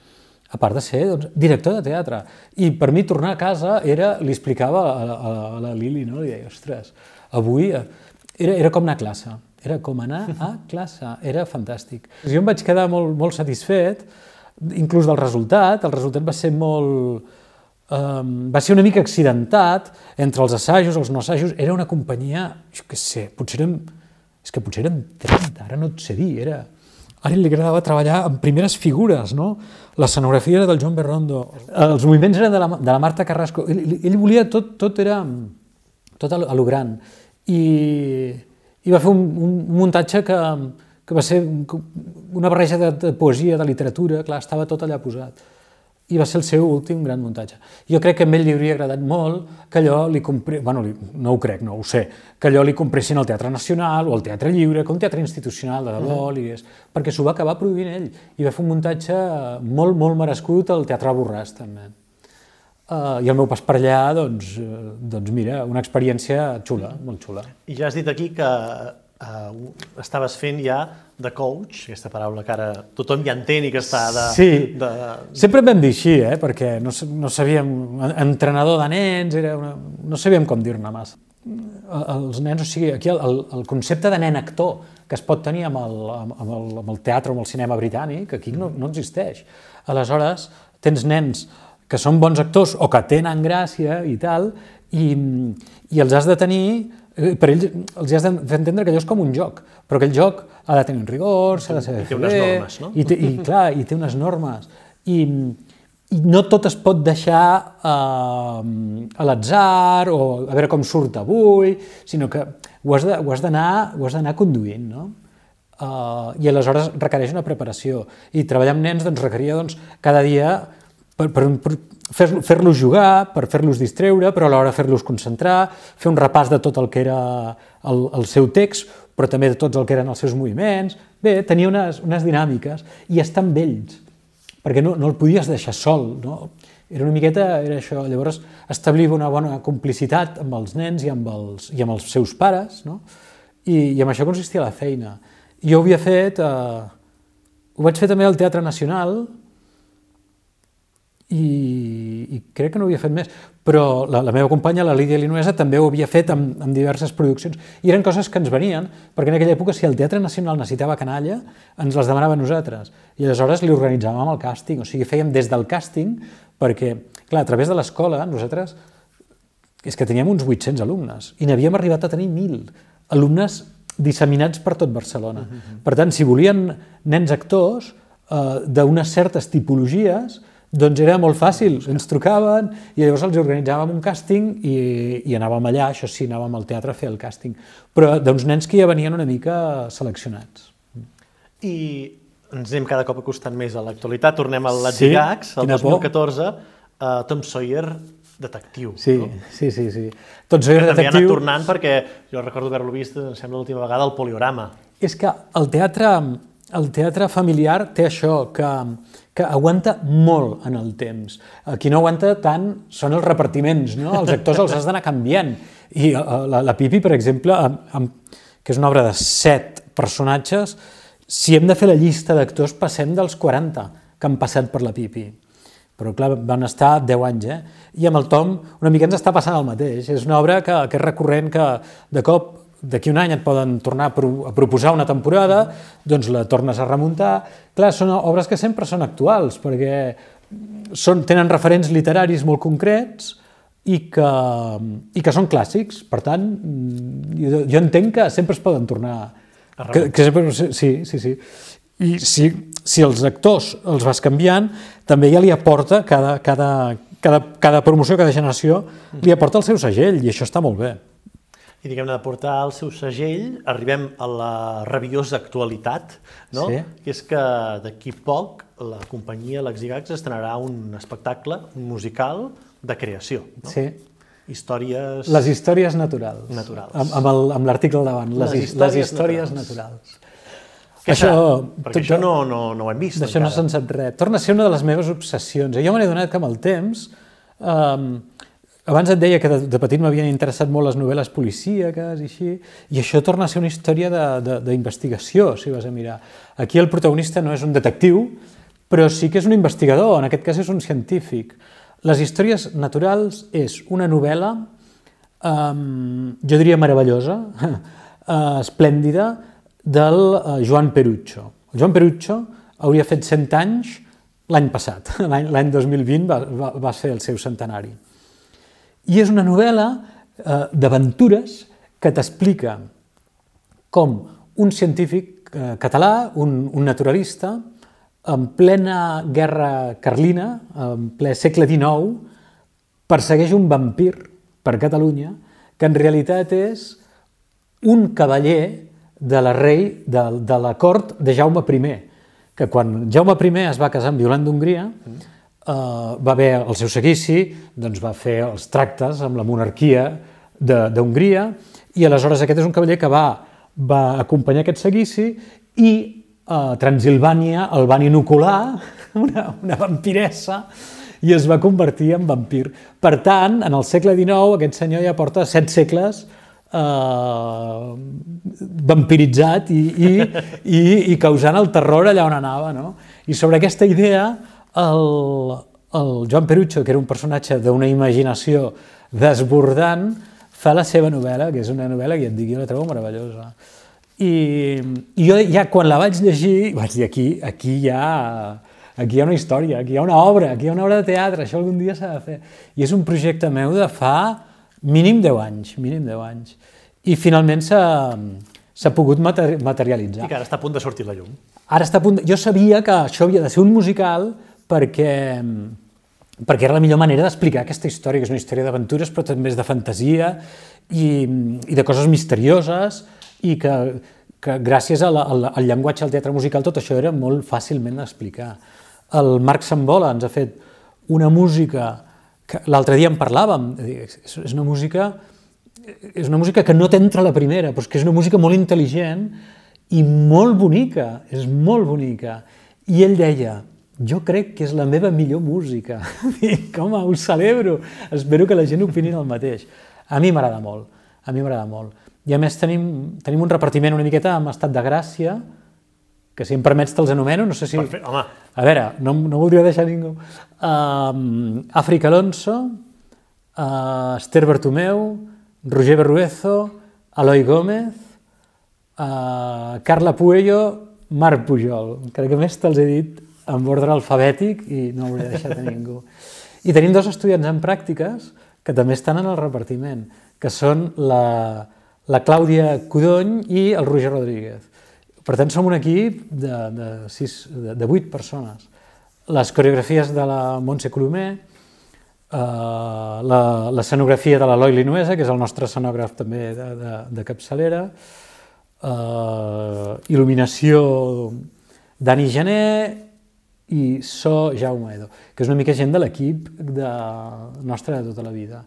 a part de ser doncs, director de teatre. I per mi tornar a casa era, li explicava a, a, a la Lili, no? li deia, ostres, avui... era, era com anar a classe. Era com anar a *laughs* classe. Era fantàstic. Jo em vaig quedar molt, molt satisfet, inclús del resultat. El resultat va ser molt... Um, va ser una mica accidentat entre els assajos, els no assajos. Era una companyia, jo què sé, potser érem... És que potser eren 30, ara no et sé dir, era... A ell li agradava treballar amb primeres figures, no? L'escenografia era del John Berrondo, els moviments eren de la, de la Marta Carrasco. Ell, ell volia tot, tot era tot a lo, a lo gran. I, I va fer un, un muntatge que, que va ser una barreja de, de poesia, de literatura, clar, estava tot allà posat i va ser el seu últim gran muntatge. Jo crec que a ell li hauria agradat molt que allò li compre... bueno, no ho crec, no ho sé, que allò li compressin al Teatre Nacional o al Teatre Lliure, com teatre institucional de debò, uh -huh. perquè s'ho va acabar produint ell i va fer un muntatge molt, molt merescut al Teatre Borràs, també. Uh, I el meu pas per allà, doncs, uh, doncs mira, una experiència xula, molt xula. I ja has dit aquí que uh, estaves fent ja de coach, aquesta paraula que ara tothom ja entén i que està de... Sí, de... sempre vam dir així, eh? perquè no, no sabíem... Entrenador de nens, era una, no sabíem com dir-ne massa. Els nens, o sigui, aquí el, el concepte de nen actor que es pot tenir amb el, amb, el, amb el teatre o amb el cinema britànic, aquí no, no existeix. Aleshores, tens nens que són bons actors o que tenen gràcia i tal, i, i els has de tenir Eh, per ells els has d'entendre que allò és com un joc, però que el joc ha de tenir un rigor, s'ha de saber fer bé... I té unes normes, no? I, té, i clar, i té unes normes. I, i no tot es pot deixar uh, a l'atzar o a veure com surt avui, sinó que ho has d'anar conduint, no? Uh, I aleshores requereix una preparació. I treballar amb nens doncs, requeria doncs, cada dia per, per, per fer-los fer jugar, per fer-los distreure, però alhora fer-los concentrar, fer un repàs de tot el que era el, el seu text, però també de tots el que eren els seus moviments. Bé, tenia unes, unes dinàmiques i estar amb ells, perquè no, no el podies deixar sol, no? Era una miqueta, era això, llavors establir una bona complicitat amb els nens i amb els, i amb els seus pares, no? I, i amb això consistia la feina. Jo ho havia fet, eh, ho vaig fer també al Teatre Nacional, i, i crec que no havia fet més, però la, la meva companya, la Lídia Linuesa, també ho havia fet amb, amb diverses produccions, i eren coses que ens venien, perquè en aquella època, si el Teatre Nacional necessitava canalla, ens les demanava nosaltres, i aleshores li organitzàvem el càsting, o sigui, fèiem des del càsting, perquè, clar, a través de l'escola, nosaltres, és que teníem uns 800 alumnes, i n'havíem arribat a tenir 1.000 alumnes disseminats per tot Barcelona. Uh -huh. Per tant, si volien nens actors eh, d'unes certes tipologies, doncs era molt fàcil, ens trucaven i llavors els organitzàvem un càsting i, i anàvem allà, això sí, anàvem al teatre a fer el càsting, però d'uns nens que ja venien una mica seleccionats. I ens anem cada cop acostant més a l'actualitat, tornem al Latzigax, sí? el 2014, uh, Tom Sawyer detectiu. Sí, no? sí, sí, sí. Tom Sawyer detectiu... també ha anat tornant perquè jo recordo haver-lo vist, em sembla l'última vegada, al Poliorama. És que el teatre, el teatre familiar té això, que que aguanta molt en el temps. Qui no aguanta tant són els repartiments, no? Els actors els has d'anar canviant. I eh, la, la Pipi, per exemple, amb, amb, que és una obra de set personatges, si hem de fer la llista d'actors, passem dels 40 que han passat per la Pipi. Però, clar, van estar 10 anys, eh? I amb el Tom una mica ens està passant el mateix. És una obra que, que és recurrent, que de cop d'aquí un any et poden tornar a, pro a proposar una temporada, doncs la tornes a remuntar. Clar, són obres que sempre són actuals, perquè són, tenen referents literaris molt concrets i que, i que són clàssics. Per tant, jo, jo entenc que sempre es poden tornar... A que, que sempre, sí, sí, sí. I si, si els actors els vas canviant, també ja li aporta cada, cada, cada, cada promoció, cada generació, li aporta el seu segell, i això està molt bé i diguem-ne de portar el seu segell, arribem a la rabiosa actualitat, no? Sí. que és que d'aquí poc la companyia L'Exigax estrenarà un espectacle, un musical de creació. No? Sí. Històries... Les històries naturals. Naturals. Amb, amb l'article davant, les, les, històries, les històries naturals. naturals. Què això, Perquè tot, això no, no, no ho hem vist D'això no se'n sap res. Torna a ser una de les meves obsessions. Jo me n'he donat que amb el temps... Um, abans et deia que de, de petit m'havien interessat molt les novel·les policíaques i així, i això torna a ser una història d'investigació, si vas a mirar. Aquí el protagonista no és un detectiu, però sí que és un investigador, en aquest cas és un científic. Les històries naturals és una novel·la, um, jo diria meravellosa, *laughs* eh, esplèndida del eh, Joan Perucho. El Joan Perucho hauria fet 100 anys l'any passat, *laughs* l'any 2020 va, va, va ser el seu centenari. I és una novel·la eh, d'aventures que t'explica com un científic eh, català, un, un naturalista, en plena guerra carlina, en ple segle XIX, persegueix un vampir per Catalunya, que en realitat és un cavaller de la rei de, de la cort de Jaume I, que quan Jaume I es va casar amb Violant d'Hongria, eh, va haver el seu seguici, doncs va fer els tractes amb la monarquia d'Hongria, i aleshores aquest és un cavaller que va, va acompanyar aquest seguici i a Transilvània el van inocular, *laughs* una, una vampiressa, i es va convertir en vampir. Per tant, en el segle XIX, aquest senyor ja porta set segles eh, vampiritzat i, i, i, i causant el terror allà on anava. No? I sobre aquesta idea, el, el Joan Perucho, que era un personatge d'una imaginació desbordant, fa la seva novel·la, que és una novel·la que ja et dic, jo la trobo meravellosa. I, I jo ja quan la vaig llegir, vaig dir, aquí, aquí hi ha aquí hi ha una història, aquí hi ha una obra, aquí hi ha una obra de teatre, això algun dia s'ha de fer. I és un projecte meu de fa mínim 10 anys, mínim 10 anys. I finalment s'ha pogut materialitzar. I que ara està a punt de sortir la llum. Ara està a punt... Jo sabia que això havia de ser un musical perquè, perquè era la millor manera d'explicar aquesta història, que és una història d'aventures, però també és de fantasia i, i de coses misterioses, i que, que gràcies a la, al, al llenguatge del teatre musical tot això era molt fàcilment d'explicar. El Marc Sambola ens ha fet una música que l'altre dia en parlàvem, és una música és una música que no t'entra la primera, però és que és una música molt intel·ligent i molt bonica, és molt bonica. I ell deia, jo crec que és la meva millor música. *laughs* Dic, home, ho celebro, espero que la gent opini el mateix. A mi m'agrada molt, a mi m'agrada molt. I a més tenim, tenim un repartiment una miqueta amb estat de gràcia, que si em permets te'ls anomeno, no sé si... Perfecte, home. A veure, no, no voldria deixar ningú. Uh, Àfrica Alonso, uh, Esther Bertomeu, Roger Berruezo, Eloi Gómez, uh, Carla Puello, Marc Pujol. Crec que més te'ls he dit en ordre alfabètic i no hauria deixat a ningú. I tenim dos estudiants en pràctiques que també estan en el repartiment, que són la, la Clàudia Codony i el Roger Rodríguez. Per tant, som un equip de, de, sis, de, de vuit persones. Les coreografies de la Montse Colomer, eh, l'escenografia de l'Eloi Linuesa, que és el nostre escenògraf també de, de, de capçalera, eh, il·luminació Dani Gené i so Jaume Edo, que és una mica gent de l'equip de, nostre de tota la vida.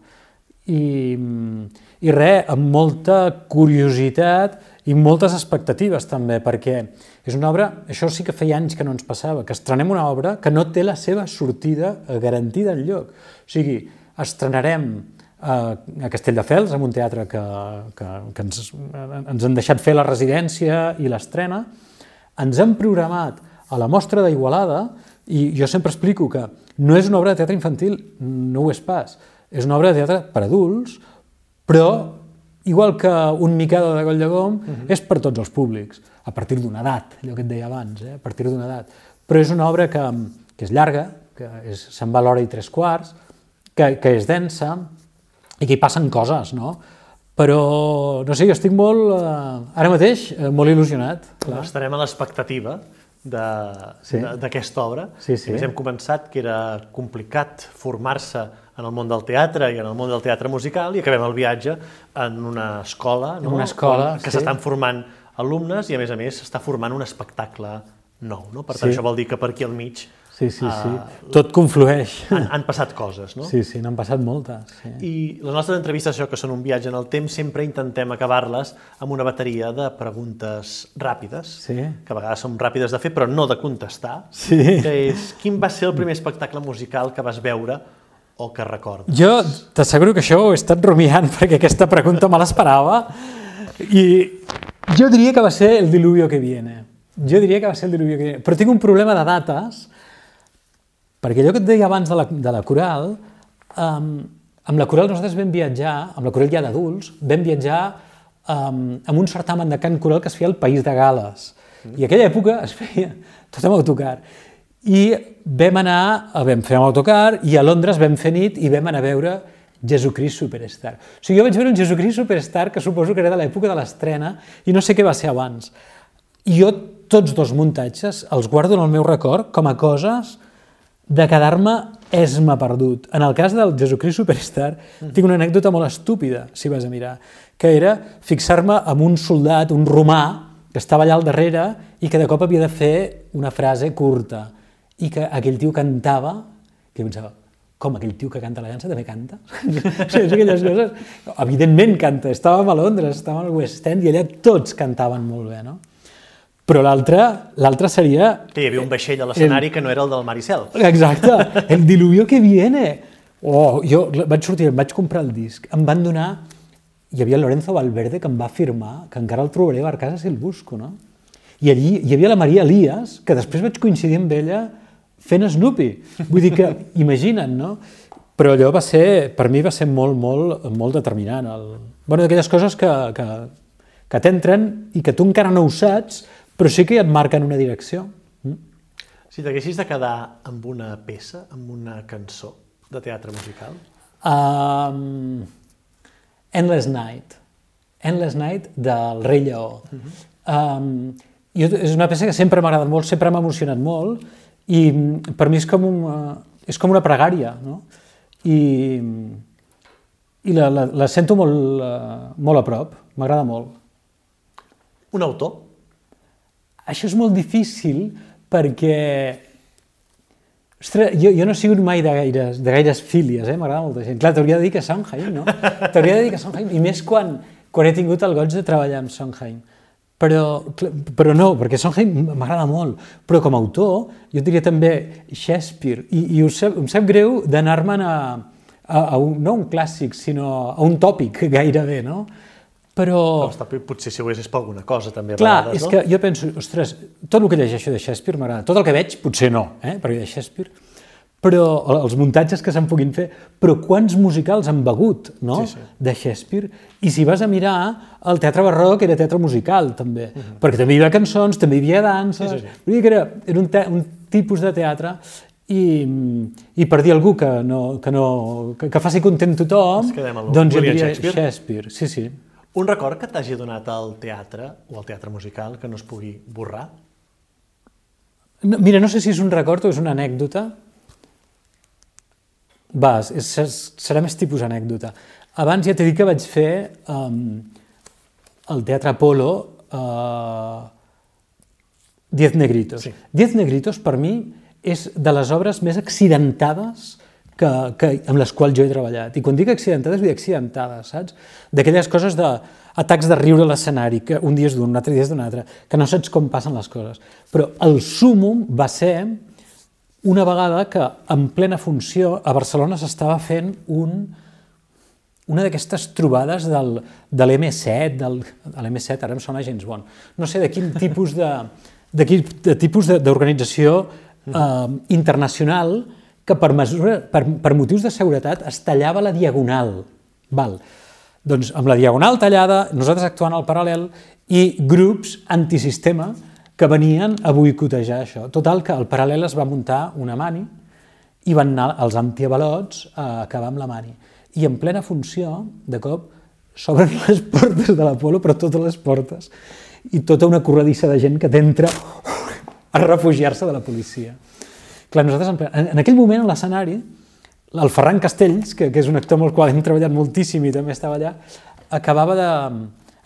I, i res, amb molta curiositat i moltes expectatives també, perquè és una obra, això sí que feia anys que no ens passava, que estrenem una obra que no té la seva sortida garantida en lloc. O sigui, estrenarem a, a Castelldefels, en un teatre que, que, que ens, ens han deixat fer la residència i l'estrena, ens han programat a la mostra d'Igualada, i jo sempre explico que no és una obra de teatre infantil, no ho és pas, és una obra de teatre per adults, però, igual que un Mikado de Coll de Gom, uh -huh. és per tots els públics, a partir d'una edat, allò que et deia abans, eh? a partir d'una edat. Però és una obra que, que és llarga, que se'n va l'hora i tres quarts, que, que és densa i que hi passen coses, no? Però, no sé, jo estic molt, eh, ara mateix, eh, molt il·lusionat. Clar. Estarem a l'expectativa d'aquesta sí. obra. Sí, sí. hem començat que era complicat formar-se en el món del teatre i en el món del teatre musical i acabem el viatge en una escola, no? en una escola que sí. s'estan formant alumnes i a més a més s'està formant un espectacle nou. No? Per tant, sí. això vol dir que per aquí al mig Sí, sí, sí. Uh, Tot conflueix. Han, han passat coses, no? Sí, sí, n'han passat moltes. Sí. I les nostres entrevistes, això que són un viatge en el temps, sempre intentem acabar-les amb una bateria de preguntes ràpides, sí. que a vegades són ràpides de fer, però no de contestar, sí. que és quin va ser el primer espectacle musical que vas veure o que recordes? Jo t'asseguro que això ho he estat rumiant *laughs* perquè aquesta pregunta me l'esperava i jo diria que va ser el diluvio que viene. Jo diria que va ser el diluvio que viene. Però tinc un problema de dates perquè allò que et deia abans de la, de la coral, um, amb la coral nosaltres vam viatjar, amb la coral ja d'adults, vam viatjar um, amb un certamen de cant coral que es feia al País de Gales. Mm. I aquella època es feia tot amb autocar. I vam anar, vam fer amb autocar, i a Londres vam fer nit i vam anar a veure Jesucrist Superstar. O sigui, jo vaig veure un Jesucrist Superstar que suposo que era de l'època de l'estrena i no sé què va ser abans. I jo tots dos muntatges els guardo en el meu record com a coses de quedar-me esma perdut. En el cas del Jesucrist Superstar, mm. tinc una anècdota molt estúpida, si vas a mirar, que era fixar-me amb un soldat, un romà, que estava allà al darrere i que de cop havia de fer una frase curta i que aquell tio cantava, que jo pensava, com aquell tio que canta la llança també canta? *laughs* sí, aquelles coses. Evidentment canta, estàvem a Londres, estàvem al West End i allà tots cantaven molt bé, no? Però l'altre seria... Que hi havia un vaixell a l'escenari el... que no era el del Maricel. Exacte, *laughs* el diluvio que viene. Oh, jo vaig sortir, vaig comprar el disc, em van donar... Hi havia Lorenzo Valverde que em va afirmar que encara el trobaré a casa si el busco, no? I allí hi havia la Maria Elias, que després vaig coincidir amb ella fent Snoopy. Vull dir que, *laughs* imagina't, no? Però allò va ser, per mi va ser molt, molt, molt determinant. El... bueno, d'aquelles coses que, que, que t'entren i que tu encara no ho saps, però sí que et marquen una direcció. Mm? Si t'haguessis de quedar amb una peça, amb una cançó de teatre musical? Um, Endless Night. Endless Night del Rei Lleó. Uh -huh. um, jo, és una peça que sempre m'ha agradat molt, sempre m'ha emocionat molt, i per mi és com, un, és com una pregària, no? I, i la, la, la sento molt, uh, molt a prop, m'agrada molt. Un autor? Això és molt difícil perquè... Ostres, jo, jo no he sigut mai de gaires, de gaires fílies, eh? m'agrada molta gent. Clar, t'hauria de dir que Sondheim, no? *laughs* t'hauria de dir que Sondheim, i més quan, quan he tingut el goig de treballar amb Sondheim. Però, però no, perquè Sondheim m'agrada molt, però com a autor jo diria també Shakespeare, i, i sap, em sap greu d'anar-me'n a, a, a un, no un clàssic, sinó a un tòpic gairebé, no? Però... Està, potser si ho és per alguna cosa, també. Clar, vegades, és no? que jo penso, ostres, tot el que llegeixo de Shakespeare m'agrada. Tot el que veig, potser no, eh, perquè de Shakespeare, però els muntatges que se'n puguin fer, però quants musicals han begut, no?, sí, sí. de Shakespeare. I si vas a mirar, el teatre barroc era teatre musical, també, uh -huh. perquè també hi havia cançons, també hi havia danses, sí, sí, sí. vull dir que era, era un, un tipus de teatre i, i per dir algú que, no, que, no, que, que faci content tothom, doncs hi havia Shakespeare. Shakespeare. Sí, sí. Un record que t'hagi donat al teatre o al teatre musical que no es pugui borrar? No, mira, no sé si és un record o és una anècdota. Va, és, serà més tipus anècdota. Abans ja t'he dit que vaig fer um, el Teatre Apolo uh, Diez Negritos. Sí. Diez Negritos, per mi, és de les obres més accidentades que, que, amb les quals jo he treballat. I quan dic accidentades, vull dir accidentades, saps? D'aquelles coses de atacs de riure a l'escenari, que un dia és d'un, un altre dia és d'un altre, que no saps com passen les coses. Però el súmum va ser una vegada que, en plena funció, a Barcelona s'estava fent un, una d'aquestes trobades del, de l'M7, del, de l'M7, ara em sona gens bon, no sé de quin tipus de, de, quin, de tipus d'organització eh, internacional que per, mesura, per, per motius de seguretat es tallava la diagonal. Val. Doncs amb la diagonal tallada, nosaltres actuant al paral·lel i grups antisistema que venien a boicotejar això. Total, que al paral·lel es va muntar una mani i van anar els antiavalots a acabar amb la mani. I en plena funció, de cop, s'obren *laughs* les portes de l'Apolo, però totes les portes, i tota una corredissa de gent que t'entra a refugiar-se de la policia. Clar, nosaltres, en, en aquell moment, a l'escenari, el Ferran Castells, que, que és un actor amb el qual hem treballat moltíssim i també estava allà, acabava de,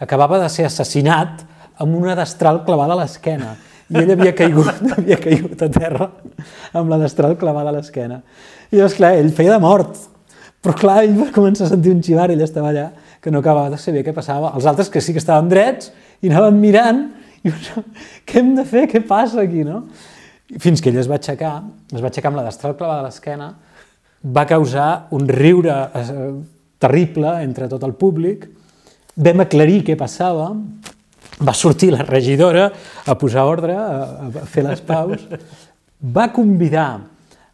acabava de ser assassinat amb una destral clavada a l'esquena. I ell havia caigut, *laughs* havia caigut a terra amb la destral clavada a l'esquena. I llavors, clar, ell feia de mort. Però clar, ell va començar a sentir un xivar, ell estava allà, que no acabava de saber què passava. Els altres que sí que estaven drets i anaven mirant i què hem de fer, què passa aquí, no? Fins que ell es va aixecar, es va aixecar amb la destral clavada a l'esquena, va causar un riure eh, terrible entre tot el públic, vam aclarir què passava, va sortir la regidora a posar ordre, a, a fer les paus, va convidar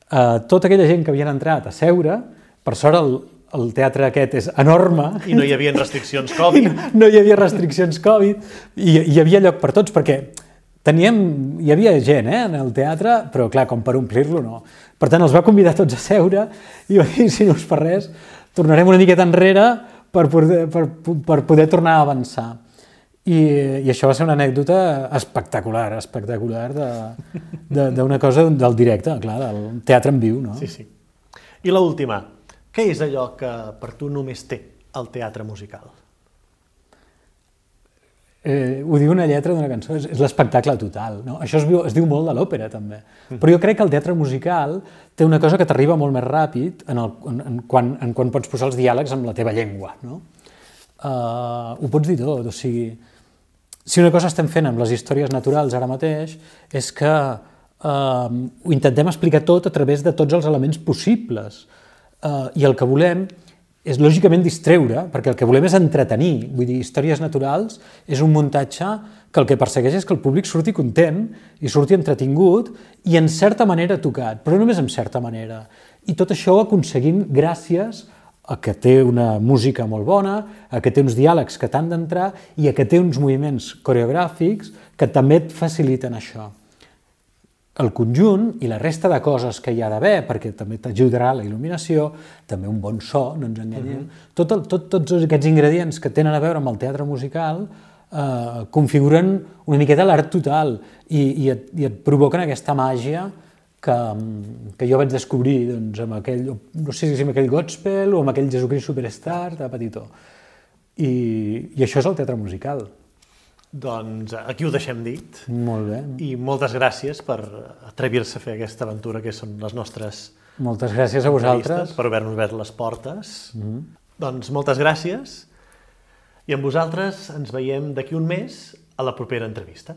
a tota aquella gent que havien entrat a seure, per sort el, el teatre aquest és enorme. I no hi havia restriccions Covid. *laughs* No, no hi havia restriccions Covid. I hi havia lloc per tots, perquè teníem, hi havia gent eh, en el teatre, però clar, com per omplir-lo no. Per tant, els va convidar tots a seure i va dir, si no us per res, tornarem una miqueta enrere per poder, per, per poder tornar a avançar. I, I això va ser una anècdota espectacular, espectacular d'una cosa del directe, clar, del teatre en viu, no? Sí, sí. I l'última, què és allò que per tu només té el teatre musical? Eh, ho diu una lletra d'una cançó, és, és l'espectacle total. No? Això es, viu, es diu molt de l'òpera, també. Mm. Però jo crec que el teatre musical té una cosa que t'arriba molt més ràpid en, el, en, en, quan, en quan pots posar els diàlegs amb la teva llengua. No? Uh, ho pots dir tot, o sigui, si una cosa estem fent amb les històries naturals ara mateix és que eh, ho intentem explicar tot a través de tots els elements possibles eh, i el que volem és lògicament distreure, perquè el que volem és entretenir. Vull dir, històries naturals és un muntatge que el que persegueix és que el públic surti content i surti entretingut i en certa manera tocat, però només en certa manera. I tot això ho aconseguim gràcies a que té una música molt bona, a que té uns diàlegs que t'han d'entrar i a que té uns moviments coreogràfics que també et faciliten això. El conjunt i la resta de coses que hi ha d'haver, perquè també t'ajudarà la il·luminació, també un bon so, no ens enganyem, uh -huh. tot el, tot, tots aquests ingredients que tenen a veure amb el teatre musical eh, configuren una miqueta l'art total i, i, et, i et provoquen aquesta màgia que, que jo vaig descobrir doncs, amb aquell, no sé si amb aquell Godspell o amb aquell Jesucrist Superstar de petitó. I, I això és el teatre musical. Doncs aquí ho deixem dit. Molt bé. I moltes gràcies per atrevir-se a fer aquesta aventura que són les nostres Moltes gràcies a vosaltres. Per haver-nos obert les portes. Mm -hmm. Doncs moltes gràcies. I amb vosaltres ens veiem d'aquí un mes a la propera entrevista.